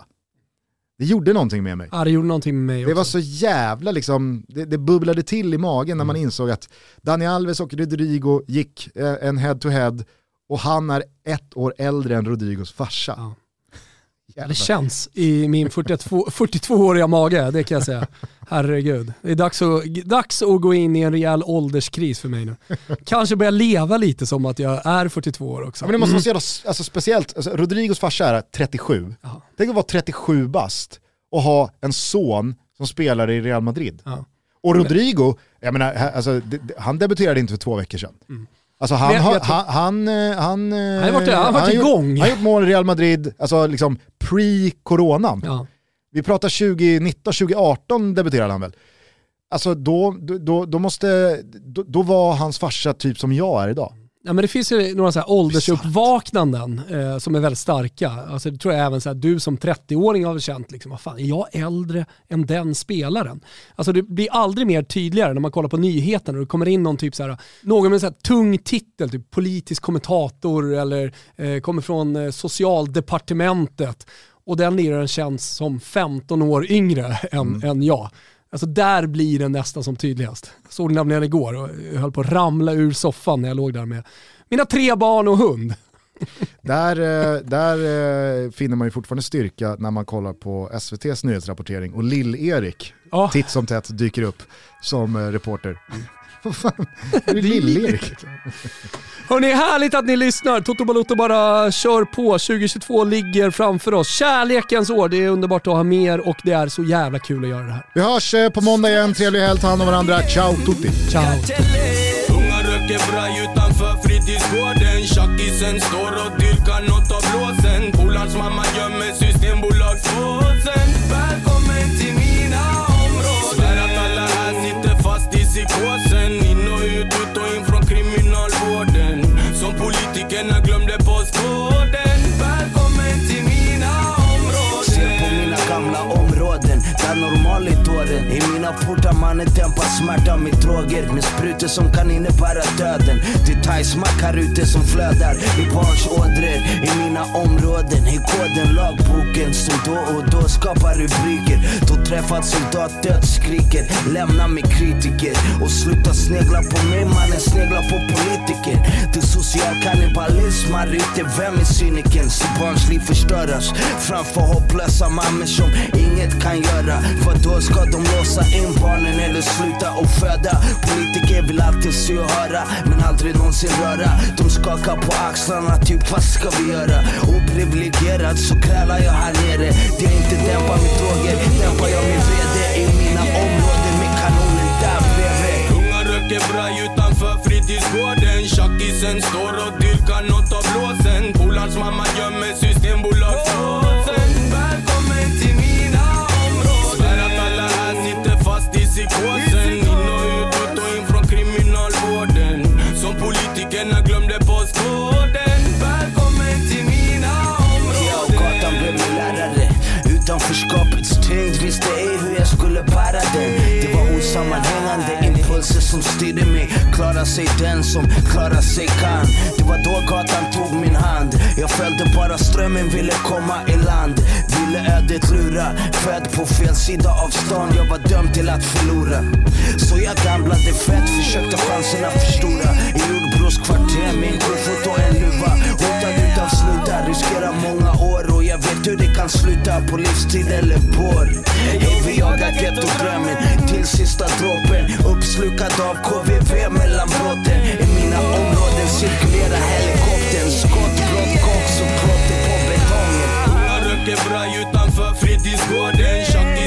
Det gjorde någonting med mig. Ja, det gjorde någonting med mig Det var så jävla liksom, det, det bubblade till i magen när man Mm. insåg att Dani Alves och Rodrigo gick eh, en head-to-head och han är ett år äldre än Rodrigos farsa. Ja. Jävlar. det känns i min 42 42-åriga mage, det kan jag säga. Herregud. Det är dags att, dags att gå in i en rejäl ålderskris för mig nu. Kanske börja leva lite som att jag är 42 år också. Ja, men det måste vara så jävla, alltså, speciellt, alltså, Rodrigos farsa är 37. Ja. Tänk att vara 37 bast och ha en son som spelar i Real Madrid. Ja. Och Rodrigo, jag menar, alltså, han debuterade inte för två veckor sedan. Alltså han, jag- jag han, han, eh, han, eh, har varit- han har varit gjort- igång. Han har gjort mål i Real Madrid, alltså liksom pre-coronan. Ja. Vi pratar 2019, 2018 debuterade han väl. Alltså då, då- då, då måste, då, då var hans farsa typ som jag är idag. Ja, men det finns ju några så här åldersuppvaknanden eh, som är väldigt starka. Alltså, det tror jag även så här, du som 30-åring har känt, liksom, vad fan, är jag äldre än den spelaren? Alltså, det blir aldrig mer tydligare när man kollar på nyheterna och det kommer in någon typ så här, någon med här tung titel, typ politisk kommentator eller eh, kommer från eh, socialdepartementet och den liraren känns som 15 år yngre än, än jag. Alltså där blir den nästan som tydligast. Jag såg nämligen igår och jag höll på att ramla ur soffan när jag låg där med mina tre barn och hund. Där, eh, där eh, finner man ju fortfarande styrka när man kollar på SVTs nyhetsrapportering och Lill-Erik Ja. titt som tätt dyker upp som eh, reporter. Vad fan, är det Lill-Erik? Hörni, härligt att ni lyssnar. Toto Balotto bara kör på. 2022 ligger framför oss. Kärlekens år, det är underbart att ha med er och det är så jävla kul att göra det här. Vi hörs eh, på måndag igen, trevlig helg, ta hand om varandra. Ciao tutti! Ciao! Unga röker braj utanför fritidsgården Tjackisen står och dyrkar nåt av blåsen Polarns mamma gömmer systembolagspåsen är normal i dåren. I mina portar mannen dämpar smärta med droger Med sprutor som kan innebära döden. Det är thaismack här ute som flödar. I barns ådror I mina områden. Är koden lagboken som då och då skapar rubriker. Då träffad soldat dödsskriker, Lämna mig kritiker. Och sluta snegla på mig mannen. Snegla på politiker. Det är social kannibalism här ute, vem är cynikern? Så barns liv förstöras. Framför hopplösa mammor som inget kan göra. För då ska de låsa in barnen eller sluta och föda? Politiker vill alltid se och höra men aldrig någonsin röra. De skakar på axlarna typ vad ska vi göra? Oprivilegierad så krälar jag här nere. Det jag inte dämpar med droger dämpar jag med VD i mina områden med kanonen där bredvid. Unga röker braj utanför fritidsgården. Tjackisen står och dyrkar nåt av blåsen. Polarns mamma gömmer systembolagspåsen visste ej hur jag skulle bära den Det var osammanhängande impulser som styrde mig. Klara sig den som klara sig kan. Det var då gatan tog min hand. Jag följde bara strömmen, ville komma i land. Ville ödet lura Född på fel sida av stan. Jag var dömd till att förlora. Så jag gamblade fett, försökte chanserna förstora. Boråskvarter med en kofot och en luva. Hotad utan sluta, riskerar många år och jag vet hur det kan sluta på livstid eller porr. Ey vi jagar gettodrömmen till sista droppen. Uppslukad av KVV mellan brotten. I mina områden cirkulerar helikoptern. Skott, Skottbrott, koks och plåter på betongen. Unga röker braj utanför fritidsgården.